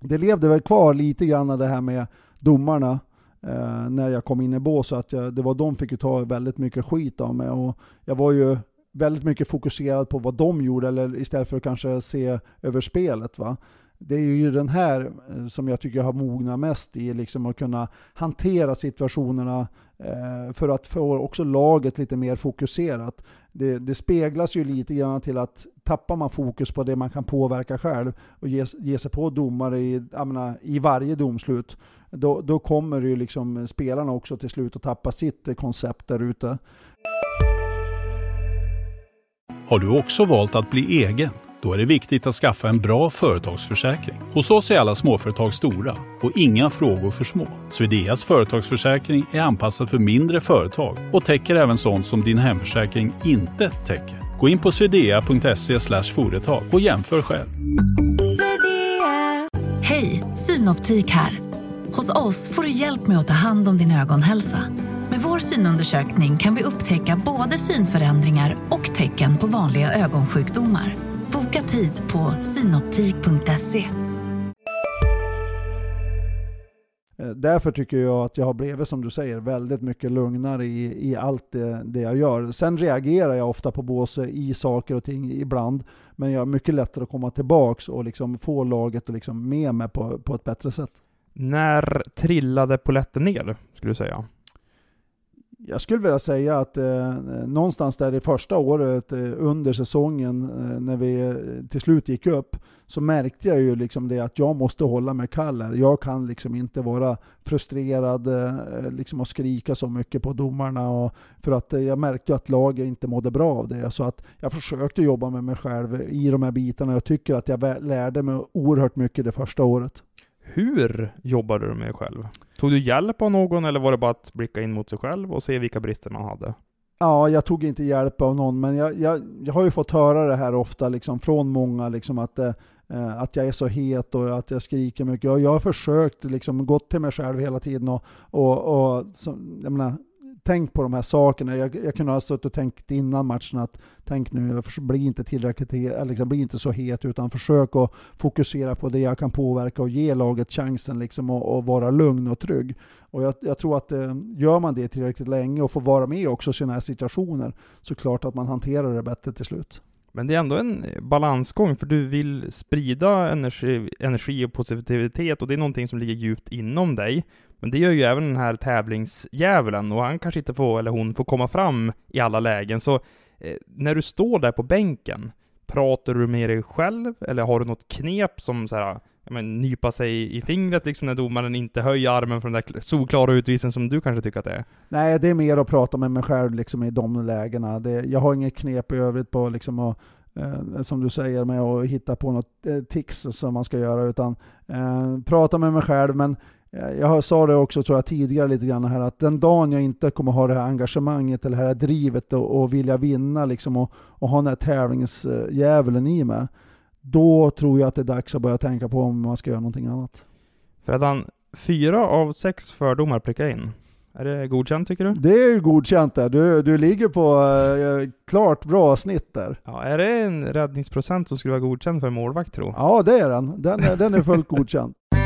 [SPEAKER 2] det levde väl kvar lite grann det här med domarna eh, när jag kom in i bås. Så att jag, det var de fick ju ta väldigt mycket skit av mig. Och jag var ju väldigt mycket fokuserad på vad de gjorde eller istället för att kanske se över spelet. Va? Det är ju den här eh, som jag tycker jag har mognat mest i, liksom att kunna hantera situationerna eh, för att få också laget lite mer fokuserat. Det, det, speglas ju lite grann till att tappar man fokus på det man kan påverka själv och ge, ge sig på domare i, menar, i varje domslut, då, då kommer ju liksom spelarna också till slut att tappa sitt koncept där ute.
[SPEAKER 3] Har du också valt att bli egen? Då är det viktigt att skaffa en bra företagsförsäkring. Hos oss är alla småföretag stora och inga frågor för små. Swedeas företagsförsäkring är anpassad för mindre företag och täcker även sånt som din hemförsäkring inte täcker. Gå in på swedea.se företag och jämför själv.
[SPEAKER 4] Hej, Synoptik här. Hos oss får du hjälp med att ta hand om din ögonhälsa. Med vår synundersökning kan vi upptäcka både synförändringar och tecken på vanliga ögonsjukdomar. Boka tid på synoptik.se.
[SPEAKER 2] Eh, därför tycker jag att jag har blivit, som du säger, väldigt mycket lugnare i, i allt det, det jag gör. Sen reagerar jag ofta på båse i saker och ting ibland, men jag har mycket lättare att komma tillbaks och liksom få laget liksom med mig på, på ett bättre sätt.
[SPEAKER 1] När trillade poletten ner, skulle du säga?
[SPEAKER 2] jag skulle vilja säga att eh, någonstans där i första året eh, under säsongen eh, när vi eh, till slut gick upp så märkte jag ju liksom det att jag måste hålla mig kall här. Jag kan liksom inte vara frustrerad eh, liksom och skrika så mycket på domarna och för att eh, jag märkte att laget inte mådde bra av det. Så att jag försökte jobba med mig själv i de här bitarna. Jag tycker att jag lärde mig oerhört mycket det första året.
[SPEAKER 1] Hur jobbade du med dig själv? Tog du hjälp av någon eller var det bara att blicka in mot sig själv och se vilka brister man hade?
[SPEAKER 2] Ja, jag tog inte hjälp av någon, men jag, jag, jag har ju fått höra det här ofta liksom, från många, liksom, att, eh, eh att jag är så het och att jag skriker mycket. Jag, jag har försökt, liksom, gått till mig själv hela tiden och, och, och så, jag menar, tänkt på de här sakerna. Jag, jag kunde ha suttit och tänkt innan matchen att tänk nu, bli inte tillräckligt liksom, bli inte så het utan försök att fokusera på det jag kan påverka och ge laget chansen liksom och, och vara lugn och trygg. Och jag, jag tror att eh, gör man det tillräckligt länge och får vara med också i sådana här situationer så klart att man hanterar det bättre till slut.
[SPEAKER 1] Men det är ändå en balansgång, för du vill sprida energi, energi och positivitet och det är någonting som ligger djupt inom dig. Men det gör ju även den här tävlingsdjävulen och han kanske inte får, eller hon, får komma fram i alla lägen. Så eh, när du står där på bänken, pratar du med dig själv eller har du något knep som så här, men, nypa sig i fingret liksom när domaren inte höjer armen för den där solklara utvisningen som du kanske tycker att det är?
[SPEAKER 2] Nej, det är mer att prata med mig själv liksom i de lägena. Det, jag har inget knep i övrigt på liksom att eh, som du säger med att hitta på något eh, tics som man ska göra, utan eh, prata med mig själv. Men jag sa det också tror jag tidigare lite grann här att den dagen jag inte kommer ha det här engagemanget eller det här drivet och, och vilja vinna liksom och, och ha den här tävlingsdjävulen i mig. Då tror jag att det är dags att börja tänka på om man ska göra någonting annat.
[SPEAKER 1] Fredan, fyra av sex fördomar prickar in. Är det godkänt tycker du?
[SPEAKER 2] Det är godkänt där. Du, du ligger på eh, klart bra snitt där.
[SPEAKER 1] Ja, är det en räddningsprocent som skulle vara godkänd för en målvakt tro?
[SPEAKER 2] Ja, det är den. Den är, den är fullt godkänd.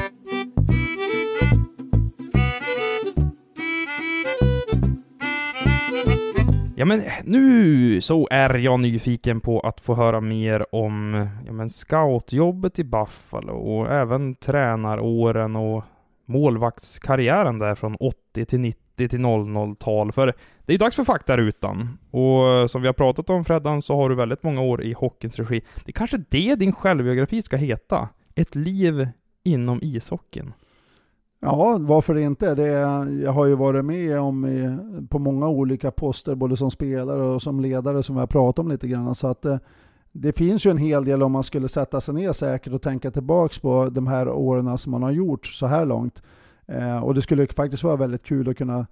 [SPEAKER 1] Ja men nu så är jag nyfiken på att få höra mer om ja, men scoutjobbet i Buffalo och även tränaråren och målvaktskarriären där från 80 till 90 till 00-tal. För det är ju dags för faktarutan. Och som vi har pratat om Freddan så har du väldigt många år i hockeyns regi. Det är kanske det din självbiografi ska heta? Ett liv inom ishockeyn.
[SPEAKER 2] Ja, varför inte? Det, jag har ju varit med om i, på många olika poster, både som spelare och som ledare, som vi har pratat om lite grann. Så att eh, det, finns ju en hel del om man skulle sätta sig ner säkert och tänka tillbaka på de här åren som man har gjort så här långt. Eh, och det skulle faktiskt vara väldigt kul att kunna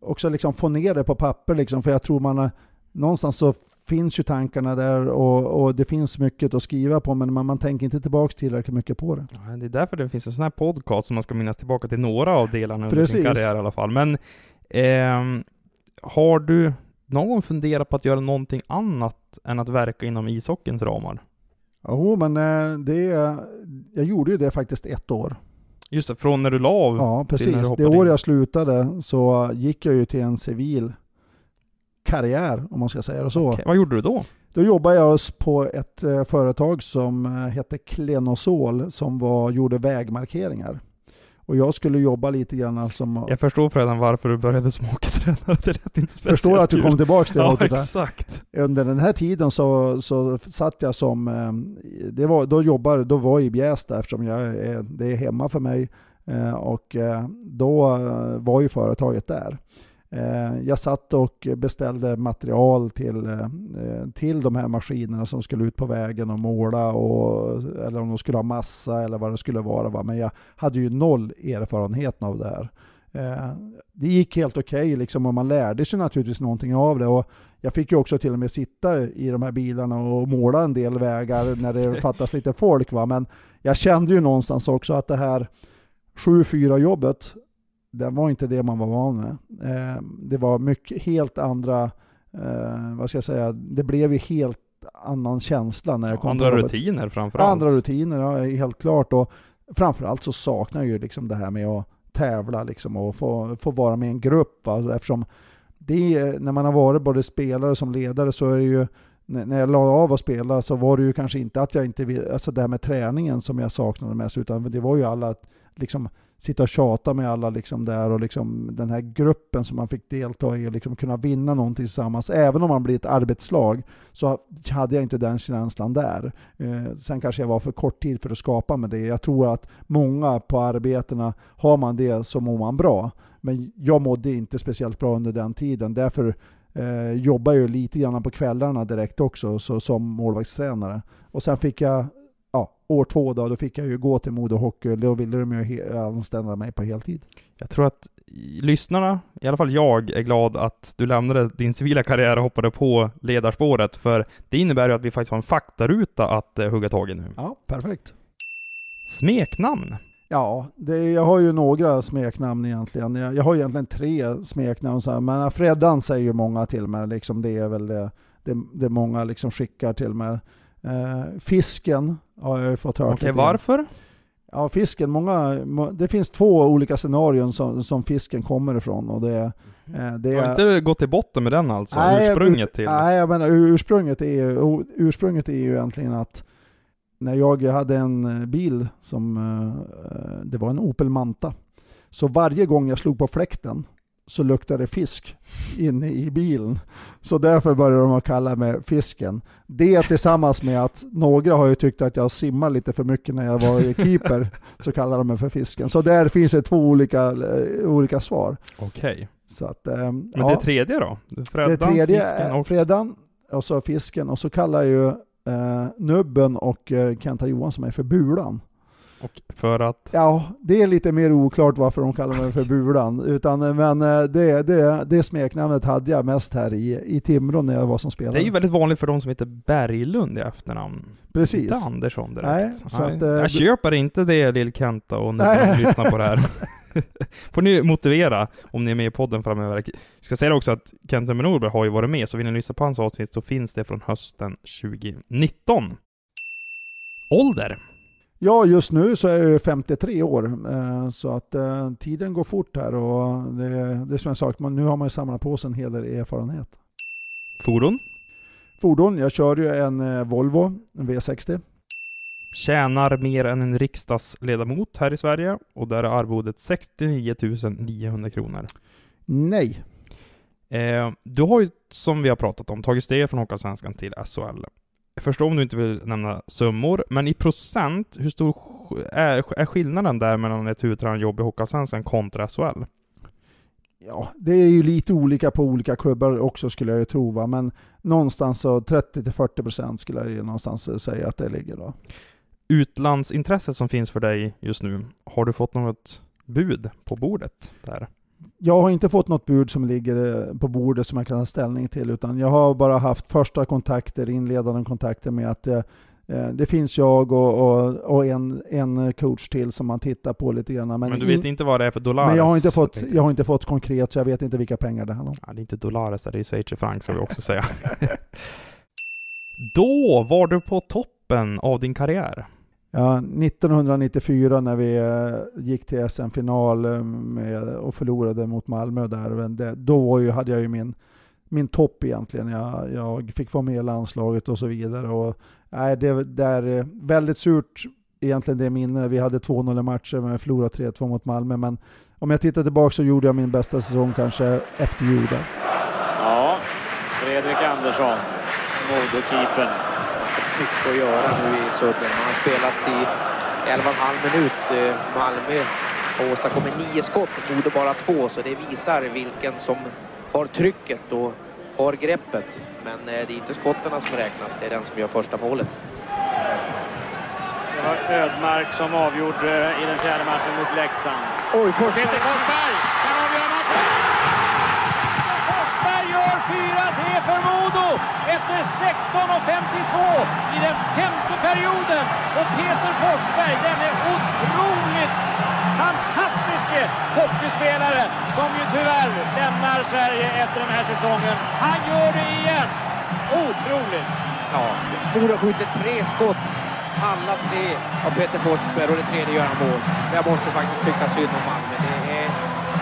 [SPEAKER 2] också liksom få ner det på papper, liksom, för jag tror man har, någonstans så finns ju tankarna där och, och, det finns mycket att skriva på men man, man tänker inte tillbaka tillräckligt mycket på det.
[SPEAKER 1] Ja, det är därför det finns en sån här podcast som man ska minnas tillbaka till några av delarna under sin karriär i alla fall. Men eh, har du någon gång funderat på att göra någonting annat än att verka inom ishockeyns ramar?
[SPEAKER 2] Jo, men eh, det, jag gjorde ju det faktiskt ett år.
[SPEAKER 1] Just det, från när du la av?
[SPEAKER 2] Ja, precis. Det år jag slutade så gick jag ju till en civil karriär, om man ska säga det så. Okay.
[SPEAKER 1] Vad gjorde du då?
[SPEAKER 2] Då jobbade jag på ett eh, företag som eh, hette Klenosol som var, gjorde vägmarkeringar. Och jag skulle jobba lite grann som...
[SPEAKER 1] Jag förstår redan varför du började som hockeytränare. Det lät inte speciellt
[SPEAKER 2] Förstår att du kom tillbaka till
[SPEAKER 1] Ja, exakt.
[SPEAKER 2] Under den här tiden så, så satt jag som... Eh, det var, då jobbade, då var jag i Bjästa eftersom jag är, det är hemma för mig. Och då var ju företaget där. Eh, jag satt och beställde material till, eh, till de här maskinerna som skulle ut på vägen och måla, och, eller om de skulle ha massa eller vad det skulle vara. Men jag hade ju noll erfarenhet av det här. Eh, det gick helt okej okay, liksom, och man lärde sig naturligtvis någonting av det. Och jag fick ju också till och med sitta i de här bilarna och måla en del vägar när det fattas lite folk. Va? Men jag kände ju någonstans också att det här 7-4 jobbet det var inte det man var van med. Eh, det var mycket, helt andra, eh, vad ska jag säga, det blev ju helt annan känsla när jag kom
[SPEAKER 1] Andra rutiner framförallt.
[SPEAKER 2] Andra rutiner, ja, helt klart. Och framförallt så saknar jag ju liksom det här med att tävla liksom och få, få vara med en grupp. Va? Eftersom det, när man har varit både spelare som ledare så är det ju när jag la av att spela så var det ju kanske inte att jag inte ville, alltså det här med träningen som jag saknade mest, utan det var ju alla liksom sitta och tjata med alla liksom där och liksom den här gruppen som man fick delta i och liksom kunna vinna någonting tillsammans. Även om man blir ett arbetslag så hade jag inte den känslan där. Eh, sen kanske jag var för kort tid för att skapa med det. Jag tror att många på arbetena, har man det så mår man bra. Men jag mådde inte speciellt bra under den tiden. Därför eh, jobbar jag lite grann på kvällarna direkt också så, som målvaktstränare. Och sen fick jag ja, år två då, då fick jag ju gå till Modo Hockey. Då ville de ju anställa mig på heltid.
[SPEAKER 1] Jag tror att lyssnarna, i alla fall jag, är glad att du lämnade din civila karriär och hoppade på ledarspåret. För det innebär ju att vi faktiskt har en faktaruta att uh, hugga tag i nu.
[SPEAKER 2] Ja, perfekt.
[SPEAKER 1] Smeknamn?
[SPEAKER 2] Ja, det, jag har ju några smeknamn egentligen. Jag, jag har egentligen tre smeknamn, så här, men Freddan säger ju många till mig. Liksom, det är väl det, det, det många liksom skickar till mig. Uh, fisken har jag fått höra.
[SPEAKER 1] Okej, okay, varför?
[SPEAKER 2] Ja, fisken, många, det finns två olika scenarion som, som fisken kommer ifrån. Och det,
[SPEAKER 1] mm. det du har inte gått till botten med den alltså? Nej, ursprunget till?
[SPEAKER 2] Nej, men ursprunget är, ju, ursprunget är ju egentligen att när jag hade en bil som, eh, det var en Opel Manta. Så varje gång jag slog på fläkten så luktade det fisk inne i bilen. Så därför började de att kalla mig Fisken. Det tillsammans med att några har ju tyckt att jag simmar lite för mycket när jag var i keeper, så kallar de mig för Fisken. Så där finns det två olika, eh, olika svar.
[SPEAKER 1] Okej.
[SPEAKER 2] Så att, eh, Men
[SPEAKER 1] ja. det tredje då?
[SPEAKER 2] Fredan, det tredje fisken och... Fredan, och så fisken, och så kallar ju eh, Nubben och eh, Kenta Johansson mig för Bulan.
[SPEAKER 1] Och för att?
[SPEAKER 2] Ja, det är lite mer oklart varför de kallar mig för Bulan. Utan, eh, men eh, det, det, det smeknamnet hade jag mest här i, i Timrå när jag var som spelare.
[SPEAKER 1] Det är ju väldigt vanligt för de som heter Berglund i efternamn.
[SPEAKER 2] Precis.
[SPEAKER 1] Inte Andersson direkt.
[SPEAKER 2] Nej, så
[SPEAKER 1] Nej. Att, eh, jag köper inte det Lill-Kenta och ni som lyssnar på det här. får ni motivera om ni är med i podden framöver. Jag ska säga också att Kenta Norberg har ju varit med, så vill ni lyssna på hans avsnitt så finns det från hösten 2019. Ålder?
[SPEAKER 2] Ja, just nu så är jag 53 år. Eh, så att eh, tiden går fort här och det, det är som jag sagt, nu har man ju samlat på sig en hel del erfarenhet.
[SPEAKER 1] Fordon?
[SPEAKER 2] Fordon, jag kör ju en eh, Volvo, en V60.
[SPEAKER 1] Tjänar mer än en riksdagsledamot här i Sverige och där är arvodet 69 900 kronor.
[SPEAKER 2] Nej.
[SPEAKER 1] Eh, du har ju, som vi har pratat om, tagit steg från Hockeyallsvenskan till SHL. Jag förstår om du inte vill nämna summor, men i procent, hur stor är, är skillnaden där mellan ett huvudtränarjobb i Hockeyallsvenskan kontra SHL?
[SPEAKER 2] Ja, det är ju lite olika på olika klubbar också skulle jag ju tro, va? men någonstans så 30-40% skulle jag ju någonstans säga att det ligger då.
[SPEAKER 1] Utlandsintresset som finns för dig just nu, har du fått något bud på bordet där?
[SPEAKER 2] Jag har inte fått något bud som ligger eh, på bordet som jag kan ta ställning till, utan jag har bara haft första kontakter, inledande kontakter med att eh, eh, det finns jag och, och, och, en, en coach till som man tittar på lite grann.
[SPEAKER 1] Men, men du vet in, inte vad det är för Dolares?
[SPEAKER 2] Men jag har inte fått, jag har inte fått konkret, så jag vet inte vilka pengar det handlar om.
[SPEAKER 1] Ja, det är inte Dolares, det är schweizerfranc ska vi också säga. Då var du på toppen av din karriär.
[SPEAKER 2] Ja, 1994 när vi eh, gick till SM-final eh, och förlorade mot Malmö där, då ju, hade jag ju min, min topp egentligen. Jag, jag fick vara med i landslaget och så vidare. Och, nej, det, är eh, väldigt surt egentligen det minne. Vi hade 2-0 matcher men förlorade 3-2 mot Malmö. Men om jag tittar tillbaka så gjorde jag min bästa säsong kanske efter jul
[SPEAKER 5] Ja, Fredrik Andersson, Modokeepern mycket att göra nu i Sudden. Han har spelat i 11,5 minut. Eh, Malmö har åstadkommit nio skott, Modo bara två, så det visar vilken som har trycket och har greppet. Men eh, det är inte skotten som räknas, det är den som gör första målet.
[SPEAKER 6] Det var Ödmark som avgjorde i den fjärde matchen mot Leksand.
[SPEAKER 5] Oj, Forsberg!
[SPEAKER 6] Peter Forsberg kan avgöra matchen! Forsberg gör 4-3 för Modo efter 16.52 i den femte perioden. Och Peter Forsberg, denne otroligt fantastiske hockeyspelare som ju tyvärr lämnar Sverige efter den här säsongen. Han gör det igen! Otroligt!
[SPEAKER 5] Ja, Modo skjuter tre skott. Alla tre av Peter Forsberg och det tredje gör han mål. Jag måste faktiskt tycka synd om Malmö.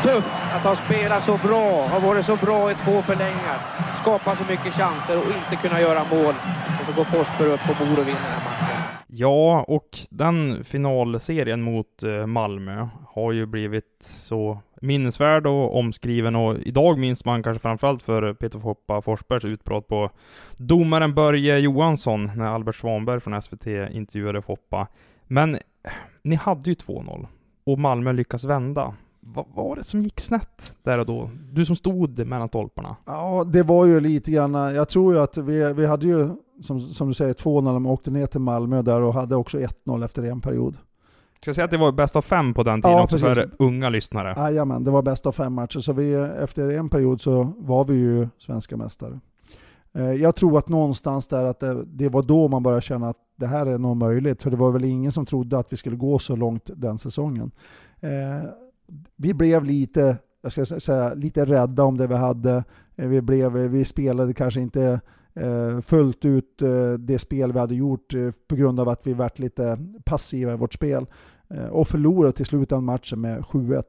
[SPEAKER 5] Tufft att ha spelat så bra, har varit så bra i två förlängningar, skapat så mycket chanser och inte kunna göra mål. Och så går Forsberg upp och vinner den här matchen.
[SPEAKER 1] Ja, och den finalserien mot eh, Malmö har ju blivit så minnesvärd och omskriven och idag minns man kanske framförallt för Peter Foppa Forsbergs utbrott på domaren Börje Johansson när Albert Svanberg från SVT intervjuade Foppa. Men eh, ni hade ju 2-0 och Malmö lyckas vända vad var det som gick snett där och då? Du som stod mellan stolparna.
[SPEAKER 2] Ja, det var ju lite grann, jag tror ju att vi, vi hade ju, som, som du säger, 2-0 när de åkte ner till Malmö där och hade också 1-0 efter en period.
[SPEAKER 1] Ska jag säga att det var bäst av fem på den tiden ja, också precis. för unga lyssnare?
[SPEAKER 2] Jajamän, det var bäst av fem matcher. Så vi, efter en period så var vi ju svenska mästare. Eh, jag tror att någonstans där att det, det, var då man började känna att det här är nog möjligt. För det var väl ingen som trodde att vi skulle gå så långt den säsongen. Vi blev lite, jag ska säga, lite rädda om det vi hade. Eh, vi, blev, eh, vi spelade kanske inte eh, fullt ut det spel vi hade gjort på grund av att vi varit lite passiva i vårt spel. Och förlorade till slut den matchen med 7-1.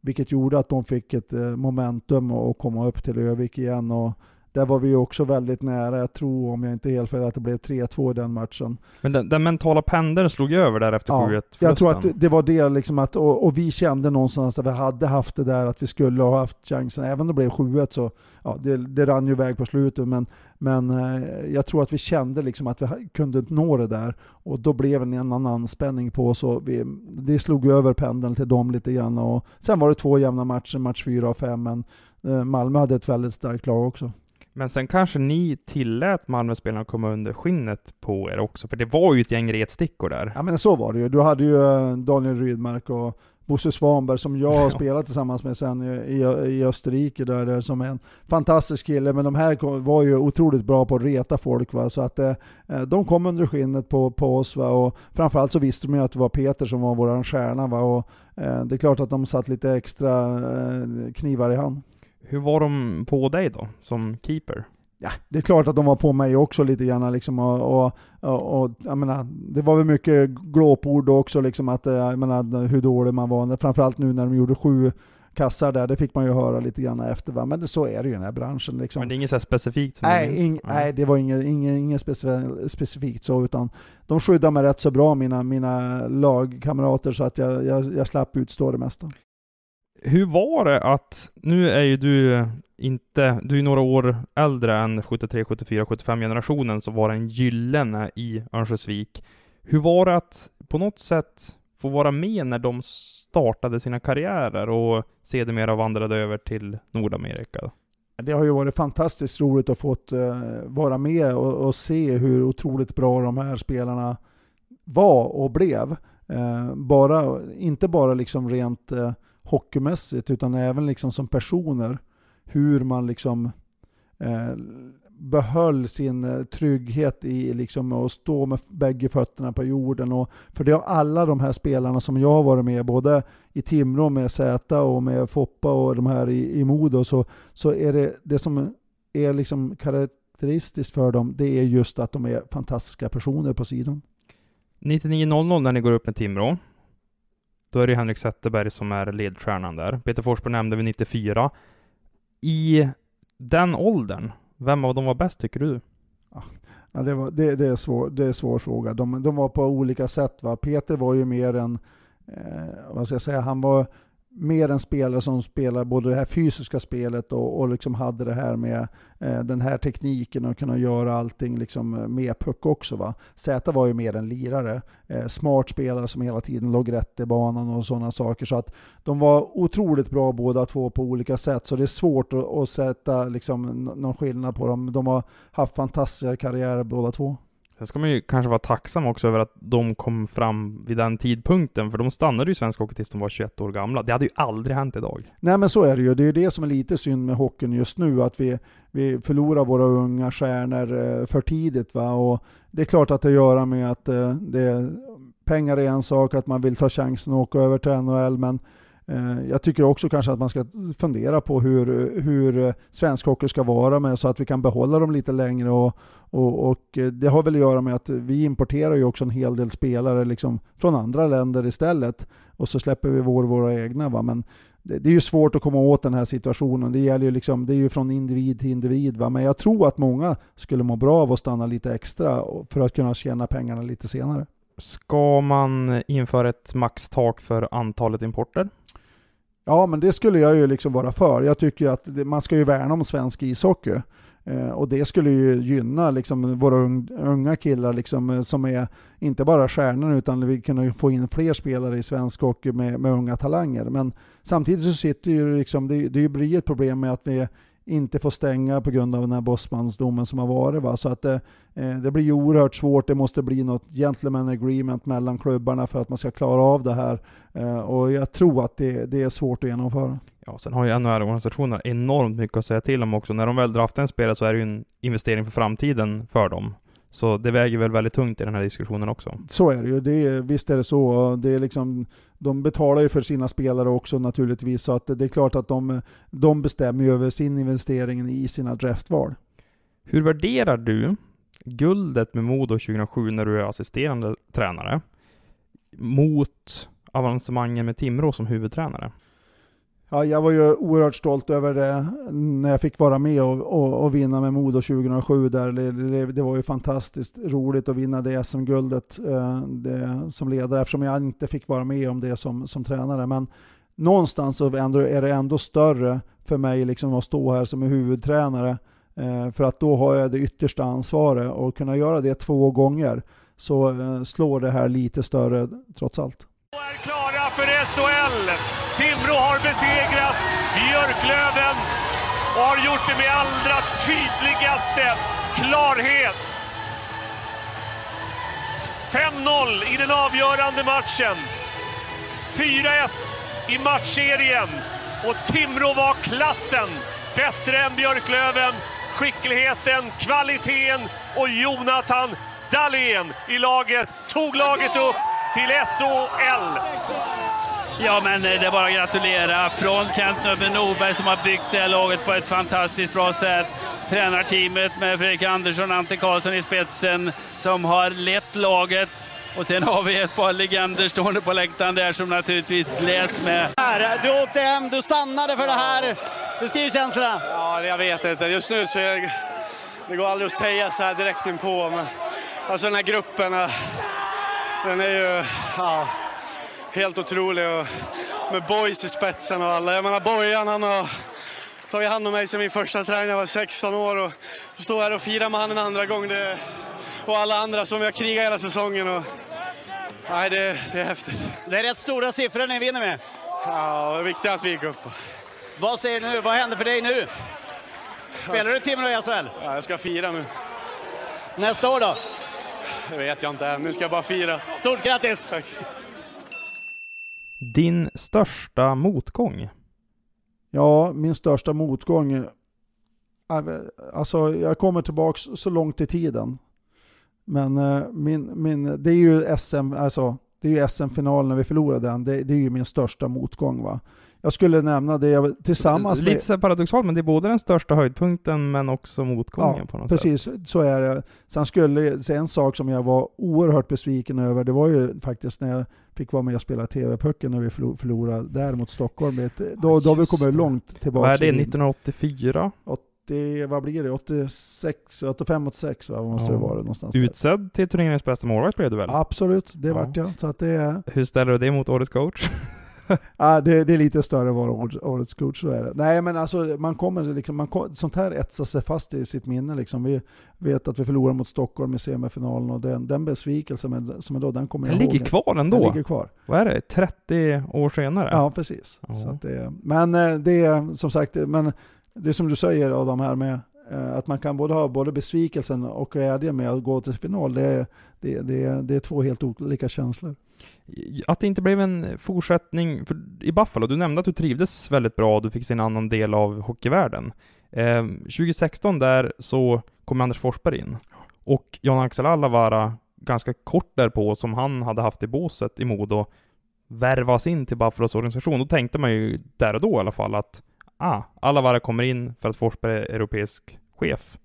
[SPEAKER 2] Vilket gjorde att de fick ett momentum och komma upp till Övik igen. Och där var vi också väldigt nära. Jag tror, om jag inte är helt fel, att det blev 3-2 i den matchen.
[SPEAKER 1] Men den, den mentala pendeln slog över där efter 7-1
[SPEAKER 2] ja, Jag tror att det var det liksom att, och, och, vi kände någonstans att vi hade haft det där att vi skulle ha haft chansen. Även om det blev 7-1 så, ja, det, det rann ju iväg på slutet. Men, men eh, jag tror att vi kände liksom att vi kunde nå det där. Och då blev det en annan spänning på oss. Och vi, det slog över pendeln till dem lite grann. Och sen var det två jämna matcher, match 4 och 5. Men eh, Malmö hade ett väldigt starkt lag också.
[SPEAKER 1] Men sen kanske ni tillät Malmöspelarna komma under skinnet på er också, för det var ju ett gäng retstickor där.
[SPEAKER 2] Ja men så var det ju. Du hade ju eh, Daniel Rydmark och Bosse Svanberg som jag har spelat tillsammans med sen i, i Österrike där, där som är en fantastisk kille. Men de här var ju otroligt bra på att reta folk. Va? Så att eh, eh, de kom under skinnet på, på oss. Va? Och framförallt så visste de ju att det var Peter som var vår stjärna. Va? Och, eh, det är klart att de satt lite extra eh, knivar i hand.
[SPEAKER 1] Hur var de på dig då, som keeper?
[SPEAKER 2] Ja, det är klart att de var på mig också lite grann. Liksom, och, och, och, och, jag menar, det var väl mycket glåpord också, liksom, att, jag menar, hur dålig man var. Framförallt nu när de gjorde sju kassar där, det fick man ju höra lite grann efter. Va? Men det, så är det ju i den här branschen. Liksom.
[SPEAKER 1] Men det är inget så specifikt som
[SPEAKER 2] nej, ing, nej, det var inget, inget, inget specifikt så, utan de skyddade mig rätt så bra, mina, mina lagkamrater, så att jag, jag, jag slapp utstå det mesta.
[SPEAKER 1] Hur var det att, nu är ju du inte, du är några år äldre än 73, 74, 75 generationen som var en gyllene i Örnsköldsvik. Hur var det att på något sätt få vara med när de startade sina karriärer och sedermera vandrade över till Nordamerika?
[SPEAKER 2] Det har ju varit fantastiskt roligt att få eh, vara med och, och, se hur otroligt bra de här spelarna var och blev. Eh, bara, inte bara liksom rent eh, hockeymässigt utan även liksom som personer. Hur man liksom eh, behöll sin eh, trygghet i liksom att stå med bägge fötterna på jorden. Och för det har alla de här spelarna som jag har varit med, både i Timrå med Zäta och med Foppa och de här i, i Modo, så, så är det det som är liksom karaktäristiskt för dem, det är just att de är fantastiska personer på sidan.
[SPEAKER 1] 99.00 när ni går upp med Timrå, då är det Henrik Zetterberg som är ledstjärnan där. Peter Forsberg nämnde vi 94. I den åldern, vem av dem var bäst tycker du?
[SPEAKER 2] Ah, ja, det, var, det, det, är svår, det är en svår fråga. De, de var på olika sätt. Va? Peter var ju mer en, eh, vad ska jag säga, han var mer en spelare som spelar både det här fysiska spelet och, och liksom hade det här med eh, den här tekniken och kunna göra allting liksom eh, med puck också. Va? Z var ju mer en lirare, eh, smart spelare som hela tiden låg rätt i banan och sådana saker. Så att de var otroligt bra båda två på olika sätt, så det är svårt att, att sätta liksom, någon skillnad på dem. De har haft fantastiska karriärer båda två.
[SPEAKER 1] Sen ska man ju kanske vara tacksam också över att de kom fram vid den tidpunkten, för de stannade ju i svensk hockey tills de var 21 år gamla. Det hade ju aldrig hänt idag.
[SPEAKER 2] Nej men så är det ju. Det är det som är lite synd med hockeyn just nu, att vi, vi förlorar våra unga stjärnor eh, för tidigt. Va? Och det är klart att det har att göra med att eh, det, pengar är en sak, att man vill ta chansen att åka över till NHL, men Eh, jag tycker också kanske att man ska fundera på hur, hur eh, svensk hockey ska vara med så att vi kan behålla dem lite längre. Och, och, och, eh, det har väl att göra med att vi importerar ju också en hel del spelare liksom från andra länder istället. Och så släpper vi vår, våra egna. Va? Men det, det, är ju svårt att komma åt den här situationen. Det, gäller ju liksom, det är ju från individ till individ. Va? Men jag tror att många skulle må bra av att stanna lite extra för att kunna tjäna pengarna lite senare.
[SPEAKER 1] Ska man införa ett maxtak för antalet importer?
[SPEAKER 2] Ja, men det skulle jag ju liksom vara för. Jag tycker att man ska ju värna om svensk ishockey. Eh, och det skulle ju gynna liksom våra unga killar liksom, eh, som är inte bara stjärnor utan vi kunde få in fler spelare i svensk hockey med, med unga talanger. Men samtidigt så sitter ju liksom, det, det blir ett problem med att vi inte får stänga på grund av den här Bosmansdomen som har varit. Va? Så att det, det blir ju oerhört svårt. Det måste bli något gentleman agreement mellan klubbarna för att man ska klara av det här. Eh, och jag tror att det, det är svårt att genomföra.
[SPEAKER 1] Ja, sen har ju NHL-organisationerna enormt mycket att säga till om också. När de väl draftar en spelare så är det ju en investering för framtiden för dem. Så det väger väl väldigt tungt i den här diskussionen också.
[SPEAKER 2] Så är det ju. Det är, visst är det så. Det är liksom, de betalar ju för sina spelare också naturligtvis, så att det är klart att de, de bestämmer ju över sin investering i sina draftval.
[SPEAKER 1] Hur värderar du guldet med Modo 2007 när du är assisterande tränare mot avancemangen med Timrå som huvudtränare?
[SPEAKER 2] Ja, jag var ju oerhört stolt över det när jag fick vara med och, och, och vinna med Modo 2007. Där. Det, det, det, var ju fantastiskt roligt att vinna det SM-guldet eh, som ledare eftersom jag inte fick vara med om det som, som tränare. Men någonstans så är det ändå större för mig liksom att stå här som huvudtränare. Eh, för att då har jag det yttersta ansvaret och kunna göra det två gånger så eh, slår det här lite större trots allt
[SPEAKER 6] för SHL. Timrå har besegrat Björklöven och har gjort det med allra tydligaste klarhet. 5-0 i den avgörande matchen. 4-1 i matchserien. Och Timrå var klassen bättre än Björklöven. Skickligheten, kvaliteten och Jonathan Dahlén i laget tog laget upp till SHL.
[SPEAKER 7] Ja, men eh, det är bara att gratulera. Från Kent Norberg som har byggt det här laget på ett fantastiskt bra sätt. Tränarteamet med Fredrik Andersson och Ante Karlsson i spetsen som har lett laget Och sen har vi ett par legender stående på läktaren där som naturligtvis gläds med.
[SPEAKER 8] Du åkte hem, du stannade för det här. Beskriv känslorna.
[SPEAKER 9] Ja, jag vet inte. Just nu så är det går aldrig att säga så här direkt inpå. Men alltså den här gruppen, eh, den är ju ja, helt otrolig. Och med Boys i spetsen och alla. Jag menar Bojan han har tagit hand om mig sen min första träning när jag var 16 år. Och stå här och fira med honom en andra gång. Det, och alla andra som jag krigat hela säsongen. Och, nej, det, det är häftigt.
[SPEAKER 8] Det är rätt stora siffror ni vinner med.
[SPEAKER 9] Ja, det är att vi gick upp.
[SPEAKER 8] Vad säger du nu? Vad händer för dig nu? Spelar du Timrå i SHL?
[SPEAKER 9] Ja, jag ska fira nu.
[SPEAKER 8] Nästa år då?
[SPEAKER 9] Det vet jag inte än. Nu ska jag bara fira.
[SPEAKER 8] Stort grattis!
[SPEAKER 9] Tack.
[SPEAKER 1] Din största motgång?
[SPEAKER 2] Ja, min största motgång. äh, Alltså jag kommer tillbaks så långt i tiden. Men äh, min, min, det är ju SM, alltså det är ju SM-final när vi förlorade den. Det, det är ju min största motgång va. Jag skulle nämna det jag, tillsammans
[SPEAKER 1] Lite
[SPEAKER 2] med...
[SPEAKER 1] här paradoxalt, men det är både den största höjdpunkten men också motgången
[SPEAKER 2] Ja,
[SPEAKER 1] på något
[SPEAKER 2] precis.
[SPEAKER 1] sätt.
[SPEAKER 2] Så är det. Sen skulle, så en sak som jag var oerhört besviken över, det var ju faktiskt när jag fick vara med och spela TV-pucken när vi förlo- förlorade där mot Stockholm. Det- Då, då har vi kommit
[SPEAKER 1] det.
[SPEAKER 2] långt tillbaka.
[SPEAKER 1] Vad är det,
[SPEAKER 2] i tiden.
[SPEAKER 1] 1984?
[SPEAKER 2] 80, vad blir det? 86, 85, 86 va? Måste
[SPEAKER 1] Ja.
[SPEAKER 2] det vara någonstans? där?
[SPEAKER 1] Utsedd till turneringens bästa målvakt blev du väl?
[SPEAKER 2] Absolut, det
[SPEAKER 1] Ja.
[SPEAKER 2] vart jag. Så att det,
[SPEAKER 1] Hur ställer du det mot årets coach?
[SPEAKER 2] ja, det, det är lite större än vara årets- coach, så är det. Nej men alltså, man kommer liksom, man kom, sånt här etsar sig fast i sitt minne. Liksom. Vi vet att vi förlorade mot Stockholm i semifinalen och den, den besvikelsen som är då, den kommer
[SPEAKER 1] Den
[SPEAKER 2] jag ihåg.
[SPEAKER 1] ligger kvar ändå?
[SPEAKER 2] Den ligger kvar.
[SPEAKER 1] Vad är det? 30 år senare?
[SPEAKER 2] Ja, precis.
[SPEAKER 1] Ja.
[SPEAKER 2] Så det, men eh, det är som sagt, men det som du säger av de här med Eh, att man kan både ha både besvikelsen och glädjen med att gå till final, det är, det, det, det är två helt olika känslor.
[SPEAKER 1] Att det inte blev en fortsättning för, i Buffalo, du nämnde att du trivdes väldigt bra och du fick se en annan del av hockeyvärlden. Eh, 2016 där så kom Anders Forsberg in. Och Jan-Axel Allavara, ganska kort därpå, som han hade haft i båset i Modo, värvas in till Buffalos organisation. Då tänkte man ju där och då i alla fall att ah, Allavara kommer in för att Forsberg är europeisk chef.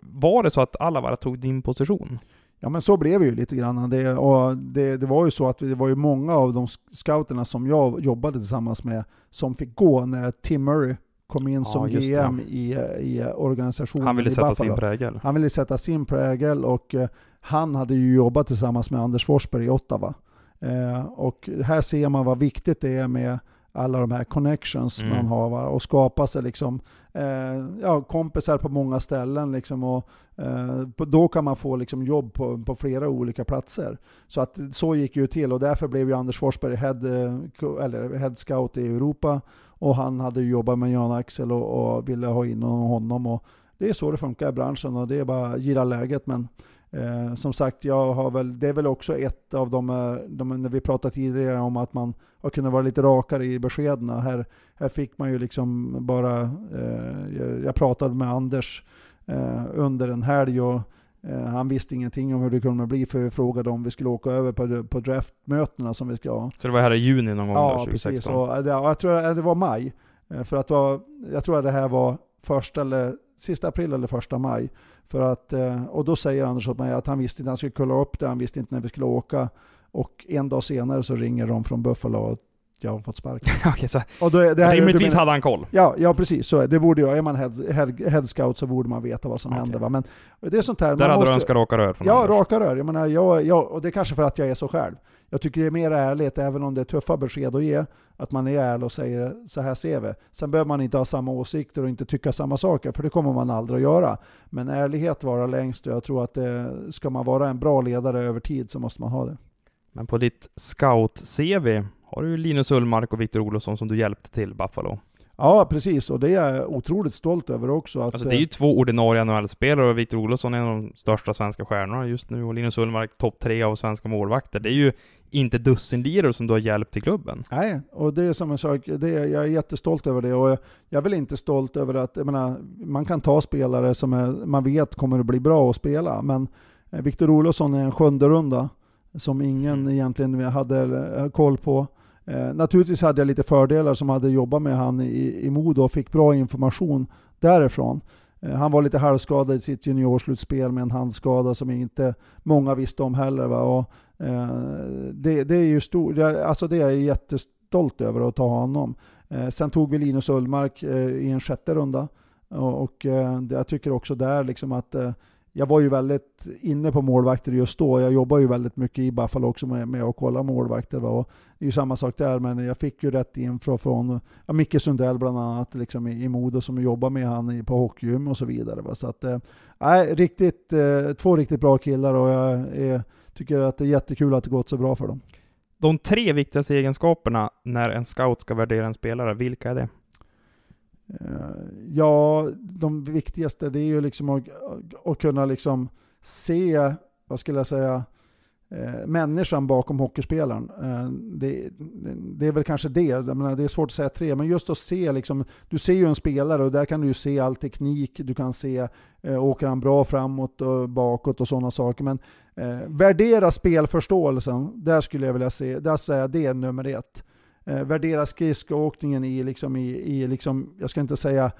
[SPEAKER 1] Var det så att Allavara tog din position?
[SPEAKER 2] Ja men så blev det ju lite grann. Det, och det, det var ju så att det var ju många av de scouterna som jag jobbade tillsammans med som fick gå när Tim Murray kom in
[SPEAKER 1] Ja,
[SPEAKER 2] som
[SPEAKER 1] just det.
[SPEAKER 2] GM i, i organisationen
[SPEAKER 1] Han ville
[SPEAKER 2] i
[SPEAKER 1] sätta
[SPEAKER 2] Buffalo.
[SPEAKER 1] sin prägel.
[SPEAKER 2] Han ville sätta sin prägel och eh, han hade ju jobbat tillsammans med Anders Forsberg i Ottawa. Eh, och här ser man vad viktigt det är med alla de här connections
[SPEAKER 1] Mm.
[SPEAKER 2] man har va? och skapa sig liksom, eh, ja, kompisar på många ställen. Liksom, och, eh, då kan man få liksom, jobb på, på flera olika platser. Så att så gick ju till och därför blev ju Anders Forsberg head, eh, eller head scout i Europa och han hade jobbat med Jan Axel och, och ville ha in honom. Och det är så det funkar i branschen och det är bara att gilla läget. Men eh, som sagt, jag har väl, det är väl också ett av de, eh, de, när vi pratade tidigare om att man har kunnat vara lite rakare i beskeden. Här, här fick man ju liksom bara, eh, jag, jag pratade med Anders eh, under en helg och eh, han visste ingenting om hur det kunde bli för vi frågade om vi skulle åka över på, på draftmötena som vi ska ha.
[SPEAKER 1] Så det var här i juni någon gång
[SPEAKER 2] Ja,
[SPEAKER 1] då, 2016?
[SPEAKER 2] precis. Och, eh, ja, jag tror det var maj. För att det var, jag tror att det här var första eller sista april eller första maj. För att, eh, och då säger Anders åt mig att han visste inte, han skulle kolla upp det, han visste inte när vi skulle åka. Och en dag senare så ringer de från Buffalo och jag har fått sparken.
[SPEAKER 1] Okej, så
[SPEAKER 2] Och då, är- det här,
[SPEAKER 1] rimligtvis
[SPEAKER 2] menar-
[SPEAKER 1] hade han koll?
[SPEAKER 2] Ja, ja precis. Så är det. borde jag. Är man head, head, head scout så borde man veta vad som händer. Va? Men det är sånt här.
[SPEAKER 1] Där
[SPEAKER 2] man
[SPEAKER 1] hade
[SPEAKER 2] måste-
[SPEAKER 1] du önskat raka rör från
[SPEAKER 2] Ja, raka rör. Jag menar, jag, jag, och det är kanske för att jag är så själv. Jag tycker det är mer ärligt, även om det är tuffa besked att ge, att man är ärlig och säger så här ser vi. Sen behöver man inte ha samma åsikter och inte tycka samma saker, för det kommer man aldrig att göra. Men ärlighet vara längst och jag tror att det, ska man vara en bra ledare över tid så måste man ha det.
[SPEAKER 1] Men på ditt scout-CV har du Linus Ullmark och Viktor Olofsson som du hjälpte till Buffalo.
[SPEAKER 2] Ja, precis. Och det är jag otroligt stolt över också. Att,
[SPEAKER 1] Alltså det är ju två ordinarie NHL-spelare och Viktor Olofsson är en av de största svenska stjärnorna just nu och Linus Ullmark topp tre av svenska målvakter. Det är ju inte dussinlirare som du har hjälpt till klubben.
[SPEAKER 2] Nej, och det är som jag sa, det är, jag är jättestolt över det. Och jag, jag är väl inte stolt över att, jag menar, man kan ta spelare som är, man vet kommer att bli bra att spela, men eh, Viktor Olofsson är en sjunde runda som ingen
[SPEAKER 1] Mm.
[SPEAKER 2] egentligen hade eh, koll på. Eh, naturligtvis hade jag lite fördelar som hade jobbat med han i, i Modo och fick bra information därifrån. Eh, han var lite halvskadad i sitt juniorslutspel med en handskada som inte många visste om heller. Va? Och, eh, det, det, är ju stor, alltså det är jag jättestolt över att ta honom. Eh, sen tog vi Linus Ullmark eh, i en sjätte runda. Och, och eh, jag tycker också där liksom att eh, jag var ju väldigt inne på målvakter just då. Jag jobbar ju väldigt mycket i Buffalo också med, med att kolla målvakter. Va? Och det är ju samma sak där, men jag fick ju rätt info från ja, Micke Sundell bland annat liksom i, i Modo som jobbar med han på hockeygym och så vidare. Va? Så att, eh, riktigt, eh, två riktigt bra killar och jag är, tycker att det är jättekul att det gått så bra för dem.
[SPEAKER 1] De tre viktigaste egenskaperna när en scout ska värdera en spelare, vilka är det?
[SPEAKER 2] Eh, ja, de viktigaste det är ju liksom att, att kunna liksom se, vad skulle jag säga, eh, människan bakom hockeyspelaren. Eh, det, det, är väl kanske det, jag menar, det är svårt att säga tre, men just att se, liksom, du ser ju en spelare och där kan du ju se all teknik, du kan se, eh, åker han bra framåt och bakåt och sådana saker. Men eh, värdera spelförståelsen, där skulle jag vilja se, där säger jag det är nummer ett eh, värdera skridskoåkningen i, liksom, i, i liksom, jag ska inte säga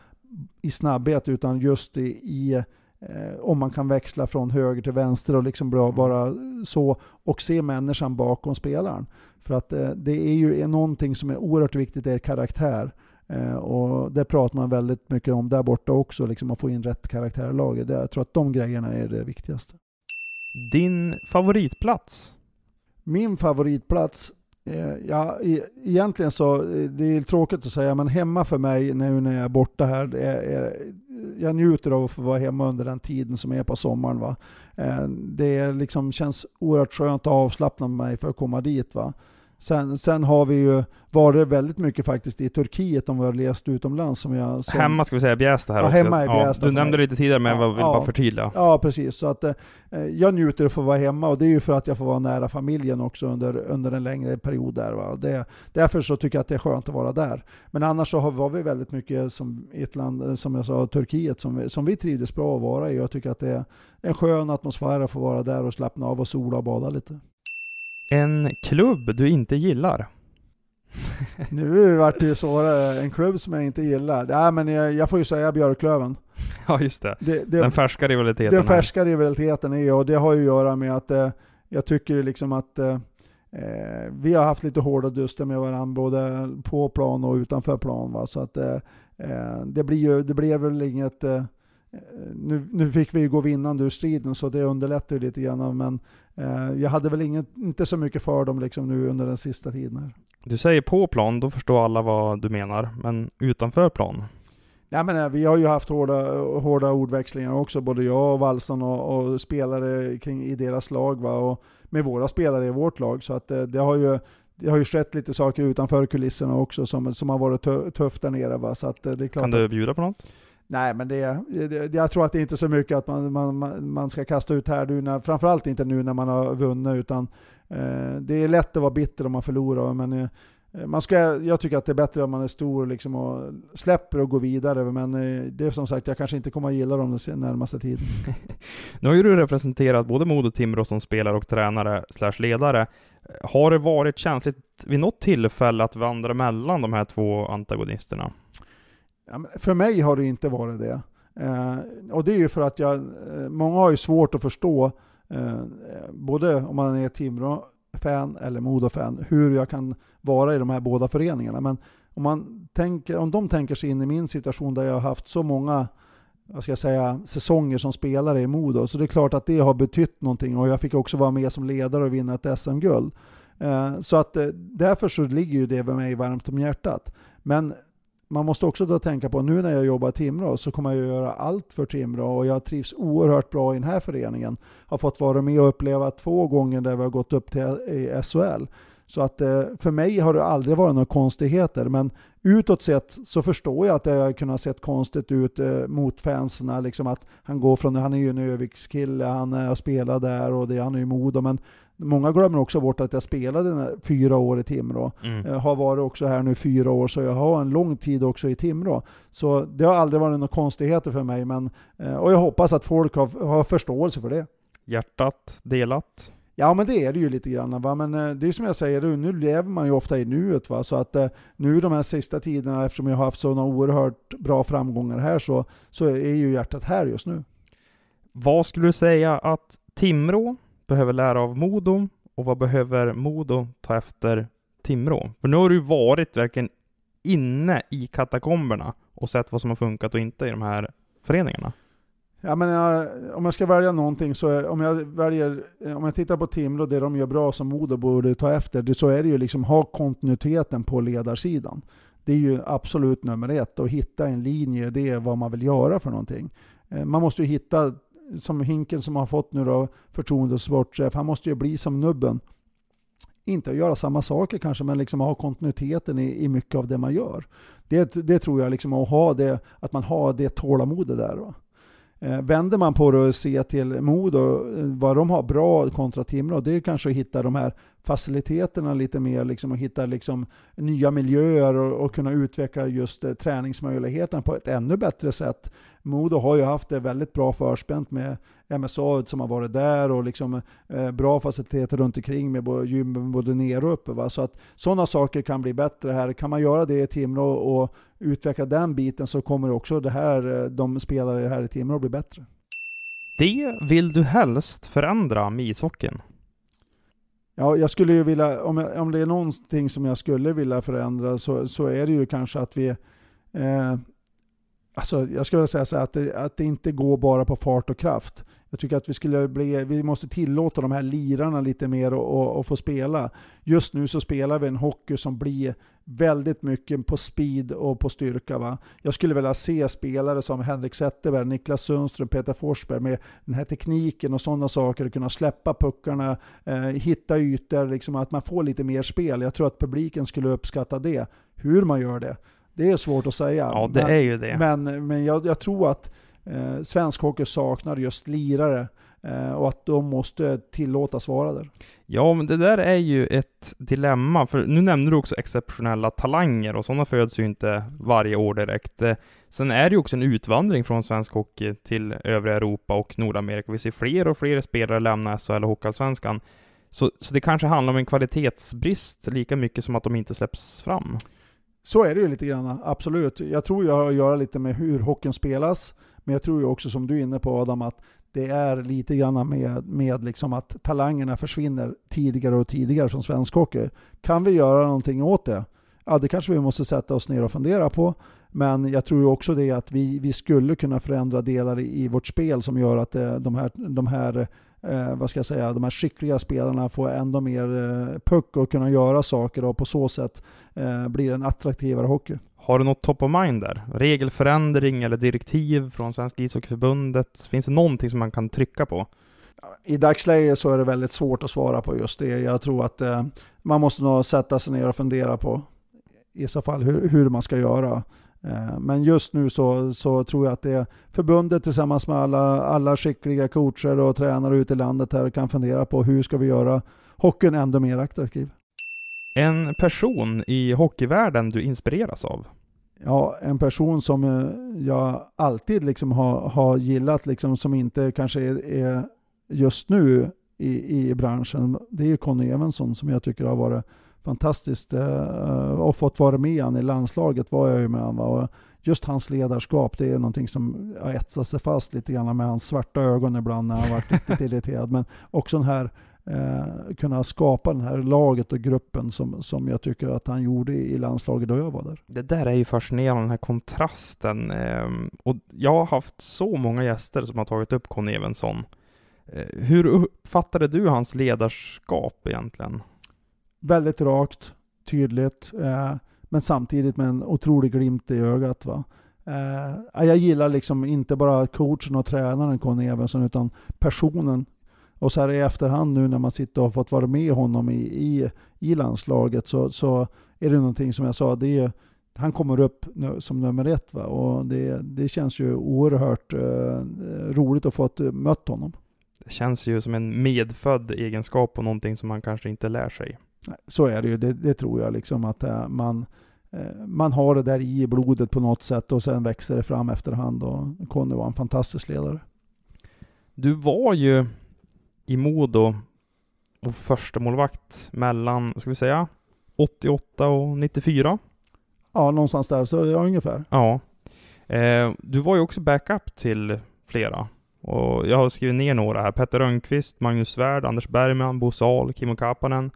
[SPEAKER 2] i snabbhet, utan just i, i eh, om man kan växla från höger till vänster och liksom bara, bara så, och se människan bakom spelaren. För att eh, det är ju någonting som är oerhört viktigt, det är karaktär. Eh, och det pratar man väldigt mycket om där borta också, liksom att få in rätt karaktär i laget. Jag tror att de grejerna är det viktigaste.
[SPEAKER 1] Din favoritplats?
[SPEAKER 2] Min favoritplats Eh, ja, e, egentligen så, eh, det är tråkigt att säga, men hemma för mig nu när jag är borta här, det är, jag njuter av att få vara hemma under den tiden som är på sommaren. Va? Eh, det liksom känns oerhört skönt och avslappna mig för att komma dit. Va? Sen, sen har vi ju varit väldigt mycket faktiskt i Turkiet om vi har rest utomlands. Som jag, som...
[SPEAKER 1] Hemma ska vi säga Bjästa här
[SPEAKER 2] ja,
[SPEAKER 1] också.
[SPEAKER 2] Hemma i Bjästa
[SPEAKER 1] ja, du nämnde det lite tidigare men ja, jag vill ja, bara förtydliga.
[SPEAKER 2] Ja, precis. Så att, eh, jag njuter av att få vara hemma och det är ju för att jag får vara nära familjen också under, under en längre period där. Va? Det, därför så tycker jag att det är skönt att vara där. Men annars så har, var vi väldigt mycket som i ett land, eh, som jag sa, Turkiet, som vi, som vi trivdes bra att vara i. Jag tycker att det är en skön atmosfär att få vara där och slappna av och sola och bada lite.
[SPEAKER 1] En klubb du inte gillar?
[SPEAKER 2] nu vart det ju svårare. En klubb som jag inte gillar. Nej, men jag, jag får ju säga Björklöven.
[SPEAKER 1] Ja, just det. det, det den färska rivaliteten.
[SPEAKER 2] Den färska rivaliteten är och det har ju att göra med att eh, jag tycker liksom att eh, eh, vi har haft lite hårda duster med varandra både på plan och utanför plan. Va? Så att eh, eh det, blir ju, det blev väl inget eh, nu, nu fick vi ju gå vinnande ur striden så det underlättar ju lite grann. Men jag hade väl inget, inte så mycket för dem liksom nu under den sista tiden. Här.
[SPEAKER 1] Du säger på plan, då förstår alla vad du menar. Men utanför plan?
[SPEAKER 2] Ja, men, eh, vi har ju haft hårda, hårda ordväxlingar också, både jag och Wallson och, och, spelare kring, i deras lag. Va? Och med våra spelare i vårt lag. Så att det, eh, det har ju det har ju skett lite saker utanför kulisserna också som, som har varit tufft där nere. Va? Så att eh, det är klart
[SPEAKER 1] kan du bjuda på något?
[SPEAKER 2] Nej, men det, det, jag tror att det är inte så mycket att man, man, man ska kasta ut här nu, när, framförallt inte nu när man har vunnit, utan Eh, det är lätt att vara bitter om man förlorar, men eh, man ska, jag tycker att det är bättre om man är stor liksom och släpper och går vidare. Men eh, det är som sagt, jag kanske inte kommer att gilla dem den närmaste tiden.
[SPEAKER 1] nu har ju du representerat både Modo Timrå som spelare och tränare slash ledare. Har det varit känsligt vid något tillfälle att vandra mellan de här två antagonisterna?
[SPEAKER 2] Ja, för mig har det inte varit det. Eh, och det är ju för att jag, eh, många har ju svårt att förstå Eh, både om man är Timrå-fan eller Modo-fan, hur jag kan vara i de här båda föreningarna. Men om, man tänker, om de tänker sig in i min situation där jag har haft så många vad ska jag säga, säsonger som spelare i Modo, så det är klart att det har betytt någonting och jag fick också vara med som ledare och vinna ett SM-guld. Eh, så att eh, därför så ligger ju det med mig varmt om hjärtat. Men man måste också då tänka på, nu när jag jobbar i Timrå så kommer jag göra allt för Timrå och jag trivs oerhört bra i den här föreningen. Har fått vara med och uppleva två gånger där vi har gått upp till SHL. Så att eh, för mig har det aldrig varit några konstigheter, men utåt sett så förstår jag att det har kunnat sett konstigt ut eh, mot fansen. Liksom att han går från, han är ju en Övikskille, han eh, har spelat där och det, han är ju Modo, men Många glömmer också bort att jag spelade fyra år i Timrå. Mm. Jag har varit också här nu fyra år, så jag har en lång tid också i Timrå. Så det har aldrig varit några konstigheter för mig, men, eh, och jag hoppas att folk har, har förståelse för det.
[SPEAKER 1] Hjärtat delat?
[SPEAKER 2] Ja men det är det ju lite grann. Va? Men eh, det är som jag säger, nu lever man ju ofta i nuet. Va? Så att eh, nu de här sista tiderna, eftersom jag har haft sådana oerhört bra framgångar här, så, så är ju hjärtat här just nu.
[SPEAKER 1] Vad skulle du säga att Timrå behöver lära av Modo och vad behöver Modo ta efter Timrå? För nu har du varit verkligen inne i katakomberna och sett vad som har funkat och inte i de här föreningarna.
[SPEAKER 2] Ja, men jag, om jag ska välja någonting så är, om jag väljer, eh, om jag tittar på Timrå, det de gör bra som Modo borde ta efter, så är det ju liksom ha kontinuiteten på ledarsidan. Det är ju absolut nummer ett, att hitta en linje, det är vad man vill göra för någonting. Eh, man måste ju hitta, som Hinken som har fått nu då förtroende och sportchef, han måste ju bli som nubben. Inte att göra samma saker kanske, men liksom ha kontinuiteten i, i mycket av det man gör. Det, det tror jag, liksom att, ha det, att man har det tålamodet där. Va? Eh, vänder man på det och ser till Modo, eh, vad de har bra kontra Timrå, det är kanske att hitta de här faciliteterna lite mer, liksom, och hitta liksom, nya miljöer och, och kunna utveckla just eh, träningsmöjligheterna på ett ännu bättre sätt. Modo har ju haft det väldigt bra förspänt med MSA som har varit där och liksom, eh, bra faciliteter runt omkring med både gym både ner och uppe. Va? Så att sådana saker kan bli bättre här. Kan man göra det i Timrå och utveckla den biten så kommer också det här, eh, de spelare här i Timrå bli bättre.
[SPEAKER 1] Det vill du helst förändra med ishockeyn?
[SPEAKER 2] Ja, jag skulle ju vilja, om, jag, om det är någonting som jag skulle vilja förändra så, så är det ju kanske att vi eh, Alltså, jag skulle vilja säga så att det, att det inte går bara på fart och kraft. Jag tycker att vi, skulle bli, vi måste tillåta de här lirarna lite mer och, och, och, få spela. Just nu så spelar vi en hockey som blir väldigt mycket på speed och på styrka. Va? Jag skulle vilja se spelare som Henrik Zetterberg, Niklas Sundström, Peter Forsberg med den här tekniken och sådana saker, kunna släppa puckarna, eh, hitta ytor, liksom att man får lite mer spel. Jag tror att publiken skulle uppskatta det. Hur man gör det, det är svårt att säga.
[SPEAKER 1] Ja, det
[SPEAKER 2] men,
[SPEAKER 1] är ju det.
[SPEAKER 2] Men, men jag, jag tror att eh, svensk hockey saknar just lirare eh, och att de måste tillåtas vara där.
[SPEAKER 1] Ja, men det där är ju ett dilemma, för nu nämner du också exceptionella talanger och sådana föds ju inte varje år direkt. Eh, sen är det ju också en utvandring från svensk hockey till övriga Europa och Nordamerika. Vi ser fler och fler spelare lämna SHL och Hockeyallsvenskan. Så, så det kanske handlar om en kvalitetsbrist lika mycket som att de inte släpps fram.
[SPEAKER 2] Så är det ju lite grann, absolut. Jag tror jag har att göra lite med hur hockeyn spelas, men jag tror ju också som du är inne på Adam, att det är lite grann med, med liksom att talangerna försvinner tidigare och tidigare från svensk hockey. Kan vi göra någonting åt det? Ja, det kanske vi måste sätta oss ner och fundera på. Men jag tror också det att vi, vi skulle kunna förändra delar i, i vårt spel som gör att det, de här, de här eh, vad ska jag säga, de här skickliga spelarna får ändå mer eh, puck och kunna göra saker och på så sätt eh, blir en attraktivare hockey.
[SPEAKER 1] Har du något top of mind där? Regelförändring eller direktiv från Svenska ishockeyförbundet? Finns det någonting som man kan trycka på?
[SPEAKER 2] I dagsläget så är det väldigt svårt att svara på just det. Jag tror att eh, man måste nog sätta sig ner och fundera på i så fall hur, hur man ska göra. Eh, men just nu så, så tror jag att det är förbundet tillsammans med alla, alla skickliga coacher och tränare ute i landet här kan fundera på hur ska vi göra hockeyn ännu mer attraktiv.
[SPEAKER 1] En person i hockeyvärlden du inspireras av?
[SPEAKER 2] Ja, en person som eh, jag alltid liksom har, har gillat, liksom, som inte kanske är, är just nu i, i branschen, det är Conny Evensson som jag tycker har varit fantastiskt eh, och fått vara med han i landslaget var jag ju med han. Och just hans ledarskap, det är någonting som har etsat sig fast lite grann med hans svarta ögon ibland när han varit riktigt irriterad. Men också den här eh, kunna skapa den här laget och gruppen som, som jag tycker att han gjorde i landslaget då jag var där.
[SPEAKER 1] Det där är ju fascinerande, den här kontrasten. Eh, och jag har haft så många gäster som har tagit upp Conny Evensson. Eh, hur uppfattade du hans ledarskap egentligen?
[SPEAKER 2] Väldigt rakt, tydligt, eh, men samtidigt med en otrolig glimt i ögat. Va? Eh, jag gillar liksom inte bara coachen och tränaren Conny Evensson, utan personen. Och så här i efterhand nu när man sitter och har fått vara med honom i, i, i landslaget så, så är det någonting som jag sa, det är, han kommer upp som nummer ett. Va? Och det, det känns ju oerhört eh, roligt att få eh, mött honom.
[SPEAKER 1] Det känns ju som en medfödd egenskap och någonting som man kanske inte lär sig.
[SPEAKER 2] Så är det ju, det, det tror jag liksom att äh, man, äh, man har det där i blodet på något sätt och sen växer det fram efterhand och Conny var en fantastisk ledare.
[SPEAKER 1] Du var ju i Modo och första målvakt mellan, vad ska vi säga, 88 och 94.
[SPEAKER 2] Ja, någonstans där, så ja, ungefär.
[SPEAKER 1] Ja. Eh, du var ju också backup till flera. Och jag har skrivit ner några här. Petter Rönnqvist, Magnus Svärd, Anders Bergman, Bo Sahl, Kimmo Kapanen.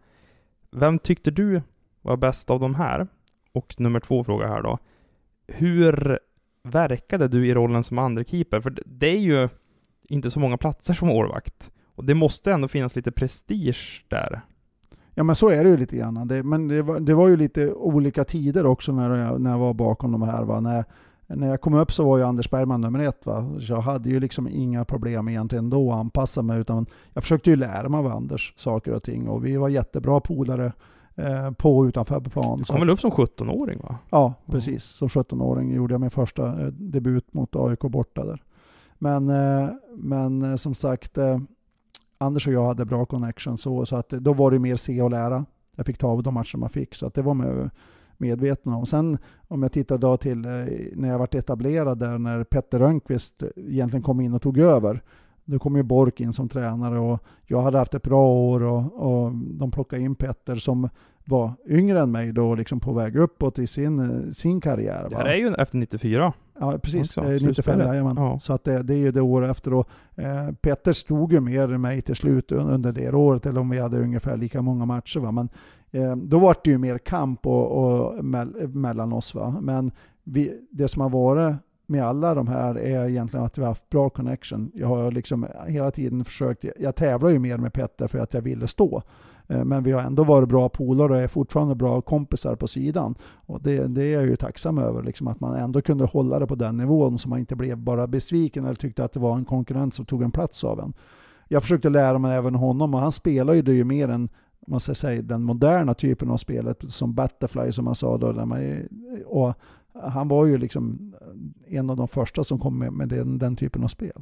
[SPEAKER 1] Vem tyckte du var bäst av de här? Och nummer två fråga här då. Hur verkade du i rollen som andra keeper? För det är ju inte så många platser som målvakt. Och det måste ändå finnas lite prestige där.
[SPEAKER 2] Ja men så är det ju lite grann. Det, men det var, det var ju lite olika tider också när jag, när jag var bakom de här. Va? När, när jag kom upp så var ju Anders Bergman nummer ett. Va? Så jag hade ju liksom inga problem egentligen då att anpassa mig. Utan jag försökte ju lära mig av Anders saker och ting. Och vi var jättebra polare eh, på och utanför plan.
[SPEAKER 1] Du kom väl upp som 17-åring va?
[SPEAKER 2] Ja, precis. Som 17-åring gjorde jag min första eh, debut mot AIK borta där. Men, eh, men eh, som sagt, eh, Anders och jag hade bra connection så, så att då var det mer se och lära. Jag fick ta av de matcher man fick, så att det var man medveten om. Sen om jag tittar då till när jag varit etablerad där, när Petter Rönnqvist egentligen kom in och tog över. Då kom ju Bork in som tränare och jag hade haft ett bra år och, och de plockade in Petter som var yngre än mig då, liksom på väg uppåt i sin, sin karriär. Va?
[SPEAKER 1] Det här är ju efter 94.
[SPEAKER 2] Ja, precis.
[SPEAKER 1] Också,
[SPEAKER 2] 95, jajamän.
[SPEAKER 1] Ja.
[SPEAKER 2] Så att det, det är ju det året efter. Och, eh, Petter stod ju mer än mig till slut under det året, eller om vi hade ungefär lika många matcher. Va? Men eh, Eh, då var det ju mer kamp och, och mellan oss. Va? Men vi, det som har varit med alla de här är egentligen att vi har haft bra connection. Jag har liksom hela tiden försökt, jag tävlar ju mer med Petter för att jag ville stå. Eh, men vi har ändå varit bra polare och är fortfarande bra kompisar på sidan. Och det, det är jag ju tacksam över, liksom att man ändå kunde hålla det på den nivån så man inte blev bara besviken eller tyckte att det var en konkurrent som tog en plats av en. Jag försökte lära mig även honom och han spelar ju det ju mer än man ska säga, den moderna typen av spelet som Butterfly som man sa då. Där man, och han var ju liksom en av de första som kom med, med den, den typen av spel.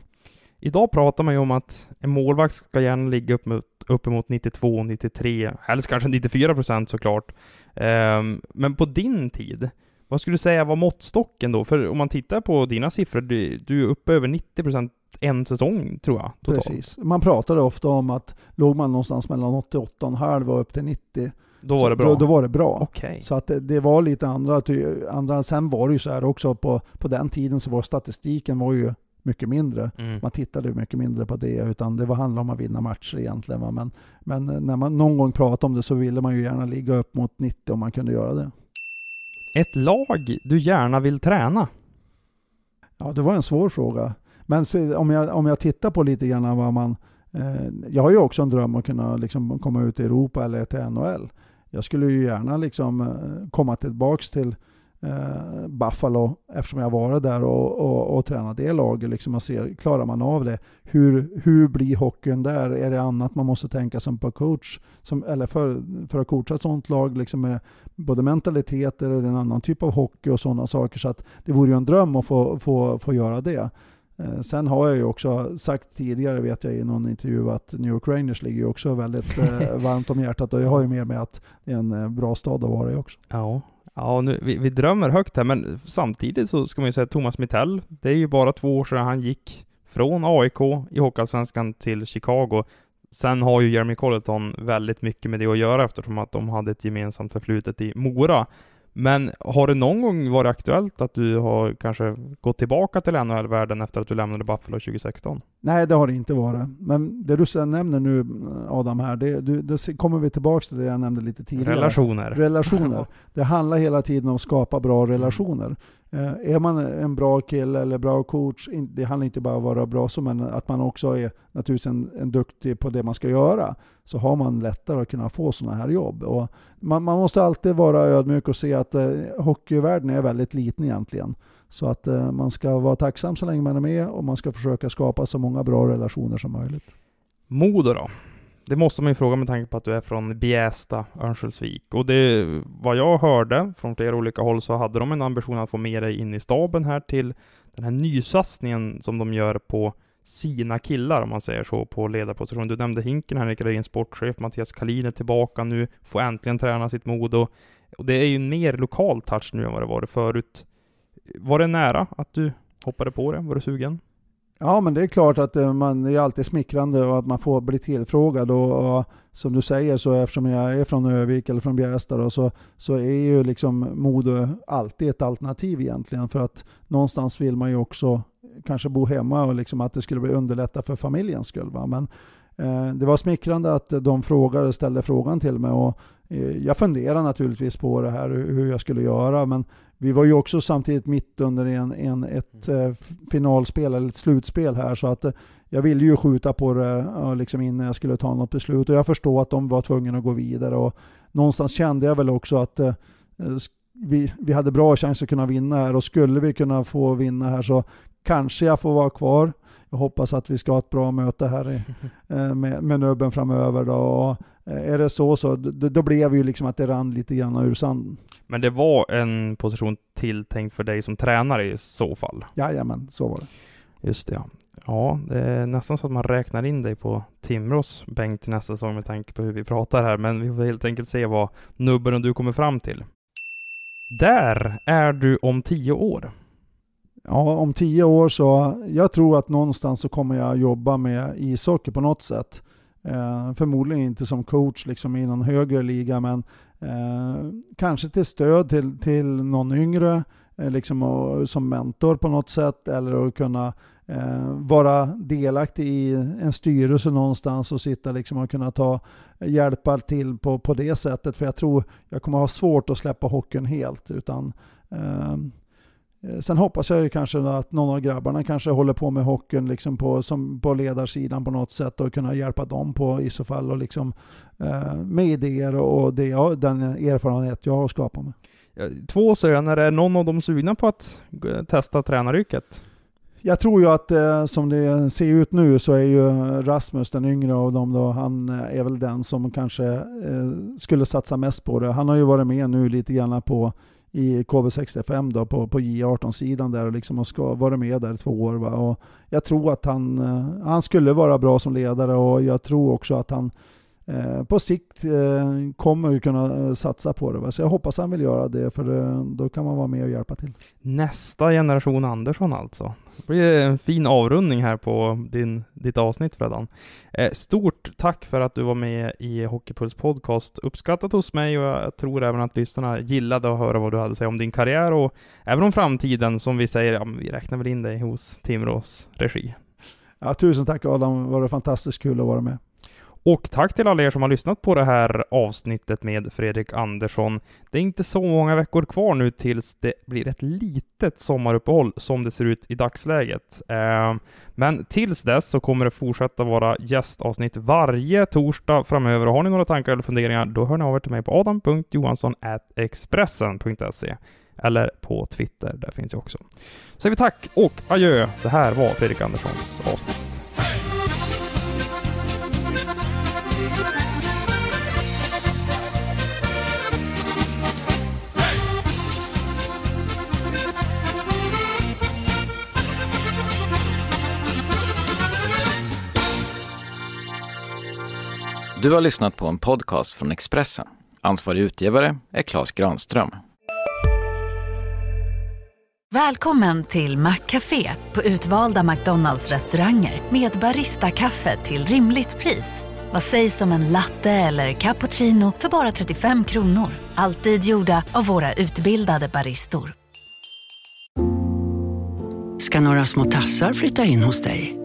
[SPEAKER 1] Idag pratar man ju om att en målvakt ska gärna ligga upp mot, uppemot 92, 93, helst kanske 94 procent såklart. Um, men på din tid, vad skulle du säga var måttstocken då? För om man tittar på dina siffror, du, du är uppe över 90 procent en säsong, tror jag. Totalt.
[SPEAKER 2] Precis. Man pratade ofta om att låg man någonstans mellan 88,5 och upp till 90
[SPEAKER 1] då var det bra?
[SPEAKER 2] Då, då var det bra.
[SPEAKER 1] Okay.
[SPEAKER 2] Så att det, det, var lite andra, andra... Sen var det ju så här också på, på den tiden så var statistiken var ju mycket mindre. Mm. Man tittade mycket mindre på det, utan det var handlade om att vinna matcher egentligen. Va? Men, men när man någon gång pratade om det så ville man ju gärna ligga upp mot 90 om man kunde göra det.
[SPEAKER 1] Ett lag du gärna vill träna?
[SPEAKER 2] Ja, det var en svår fråga. Men så, om, jag, om jag tittar på lite grann vad man... Eh, jag har ju också en dröm att kunna liksom komma ut i Europa eller till NHL. Jag skulle ju gärna liksom eh, komma tillbaka till eh, Buffalo eftersom jag varit där och, och, och tränat det laget. Liksom och se, klarar man av det? Hur, hur blir hockeyn där? Är det annat man måste tänka som på coach? Som, eller för, för att coacha ett sånt lag liksom med både mentaliteter och en annan typ av hockey och sådana saker. Så att det vore ju en dröm att få, få, få göra det. Eh, sen har jag ju också sagt tidigare, vet jag i någon intervju, att New York Rangers ligger ju också väldigt eh, varmt om hjärtat och jag har ju med mig att det är en eh, bra stad att vara i också.
[SPEAKER 1] Ja, ja nu, vi, vi drömmer högt här, men samtidigt så ska man ju säga Thomas Mittell, det är ju bara två år sedan han gick från AIK i Hockeyallsvenskan till Chicago. Sen har ju Jeremy Colleton väldigt mycket med det att göra eftersom att de hade ett gemensamt förflutet i Mora. Men har det någon gång varit aktuellt att du har kanske gått tillbaka till NHL-världen efter att du lämnade Buffalo 2016?
[SPEAKER 2] Nej, det har det inte varit. Men det du sen nämner nu Adam här, det, du, det kommer vi tillbaka till det jag nämnde lite tidigare.
[SPEAKER 1] Relationer.
[SPEAKER 2] Relationer. Det handlar hela tiden om att skapa bra relationer. Eh, är man en bra kille eller bra coach, det handlar inte bara om att vara bra så, men att man också är naturligtvis en, en duktig på det man ska göra, så har man lättare att kunna få sådana här jobb. Och man, man måste alltid vara ödmjuk och se att eh, hockeyvärlden är väldigt liten egentligen. Så att eh, man ska vara tacksam så länge man är med och man ska försöka skapa så många bra relationer som möjligt.
[SPEAKER 1] Modo då? Det måste man ju fråga med tanke på att du är från Bjästa, Örnsköldsvik. Och det, vad jag hörde från flera olika håll så hade de en ambition att få med dig in i staben här till den här nysatsningen som de gör på sina killar, om man säger så, på ledarposition. Du nämnde Hinken, Henrik Redin, sportchef, Mattias Kalin är tillbaka nu, får äntligen träna sitt Modo. Och det är ju en mer lokal touch nu än vad det varit förut. Var det nära att du hoppade på det? Var du sugen?
[SPEAKER 2] Ja, men det är klart att eh, man det är alltid smickrande och att man får bli tillfrågad. Och, och som du säger, så eftersom jag är från Övik eller från Bjästa så, så är ju liksom Modo alltid ett alternativ egentligen. För att någonstans vill man ju också kanske bo hemma och liksom att det skulle bli underlätta för familjens skull. Va? Men det var smickrande att de frågade, ställde frågan till mig. Och, eh, jag funderar naturligtvis på det här, hur jag skulle göra. Men vi var ju också samtidigt mitt under en, en, ett mm. eh, finalspel, eller ett slutspel här. Så att eh, jag ville ju skjuta på det eh, liksom innan jag skulle ta något beslut. Och jag förstår att de var tvungna att gå vidare. Och någonstans kände jag väl också att eh, vi, vi hade bra chans att kunna vinna här. Och skulle vi kunna få vinna här så kanske jag får vara kvar. Jag hoppas att vi ska ha ett bra möte här i, eh, med, med nubben framöver. Då. Och eh, är det så, så då, då blev det ju liksom att det rann lite grann ur sanden.
[SPEAKER 1] Men det var en position tilltänkt för dig som tränare i så fall?
[SPEAKER 2] Jajamän, så var det.
[SPEAKER 1] Just det, ja. Ja, det är nästan så att man räknar in dig på Timrås bänk till nästa säsong med tanke på hur vi pratar här, men vi får helt enkelt se vad nubben och du kommer fram till. Där är du om tio år.
[SPEAKER 2] Ja, om tio år så, jag tror att någonstans så kommer jag jobba med ishockey på något sätt. Eh, förmodligen inte som coach liksom i någon högre liga, men eh, kanske till stöd till, till någon yngre, eh, liksom och, som mentor på något sätt, eller att kunna eh, vara delaktig i en styrelse någonstans och sitta liksom och kunna ta hjälpa till på, på det sättet. För jag tror jag kommer ha svårt att släppa hockeyn helt. utan Eh, sen hoppas jag ju kanske att någon av grabbarna kanske håller på med hockeyn liksom på, som på ledarsidan på något sätt och kunna hjälpa dem på i så fall och liksom, eh, med idéer och det jag, den erfarenhet jag har skapat med.
[SPEAKER 1] Två söner, är någon av dem sugna på att testa tränaryrket?
[SPEAKER 2] Jag tror ju att eh, som det ser ut nu så är ju Rasmus den yngre av dem då, han är väl den som kanske eh, skulle satsa mest på det. Han har ju varit med nu lite grann på i KV65 då på, på J18-sidan där och liksom och ska vara med där två år. Va? Och jag tror att han, eh, han skulle vara bra som ledare och jag tror också att han eh, på sikt eh, kommer kunna eh, satsa på det. Va? Så jag hoppas han vill göra det för eh, då kan man vara med och hjälpa till.
[SPEAKER 1] Nästa generation Andersson alltså. Det blir en fin avrundning här på din, ditt avsnitt Freddan. Eh, stort tack för att du var med i Hockeypuls podcast. Uppskattat hos mig och jag tror även att lyssnarna gillade att höra vad du hade att säga om din karriär och även om framtiden som vi säger, ja, vi räknar väl in dig hos Timrås regi.
[SPEAKER 2] Ja, tusen tack Adam, det var fantastiskt kul att vara med.
[SPEAKER 1] Och tack till alla er som har lyssnat på det här avsnittet med Fredrik Andersson. Det är inte så många veckor kvar nu tills det blir ett litet sommaruppehåll som det ser ut i dagsläget. Eh, men tills dess så kommer det fortsätta vara gästavsnitt varje torsdag framöver. Och Har ni några tankar eller funderingar, då hör ni av er till mig på adam.johansson.expressen.se eller på Twitter, där finns jag också. Så säger vi tack och adjö. Det här var Fredrik Anderssons avsnitt.
[SPEAKER 10] Du har lyssnat på en podcast från Expressen. Ansvarig utgivare är Klas Granström.
[SPEAKER 4] Välkommen till Maccafé på utvalda McDonalds restauranger med Baristakaffe till rimligt pris. Vad sägs om en latte eller cappuccino för bara 35 kronor? Alltid gjorda av våra utbildade baristor.
[SPEAKER 11] Ska några små tassar flytta in hos dig?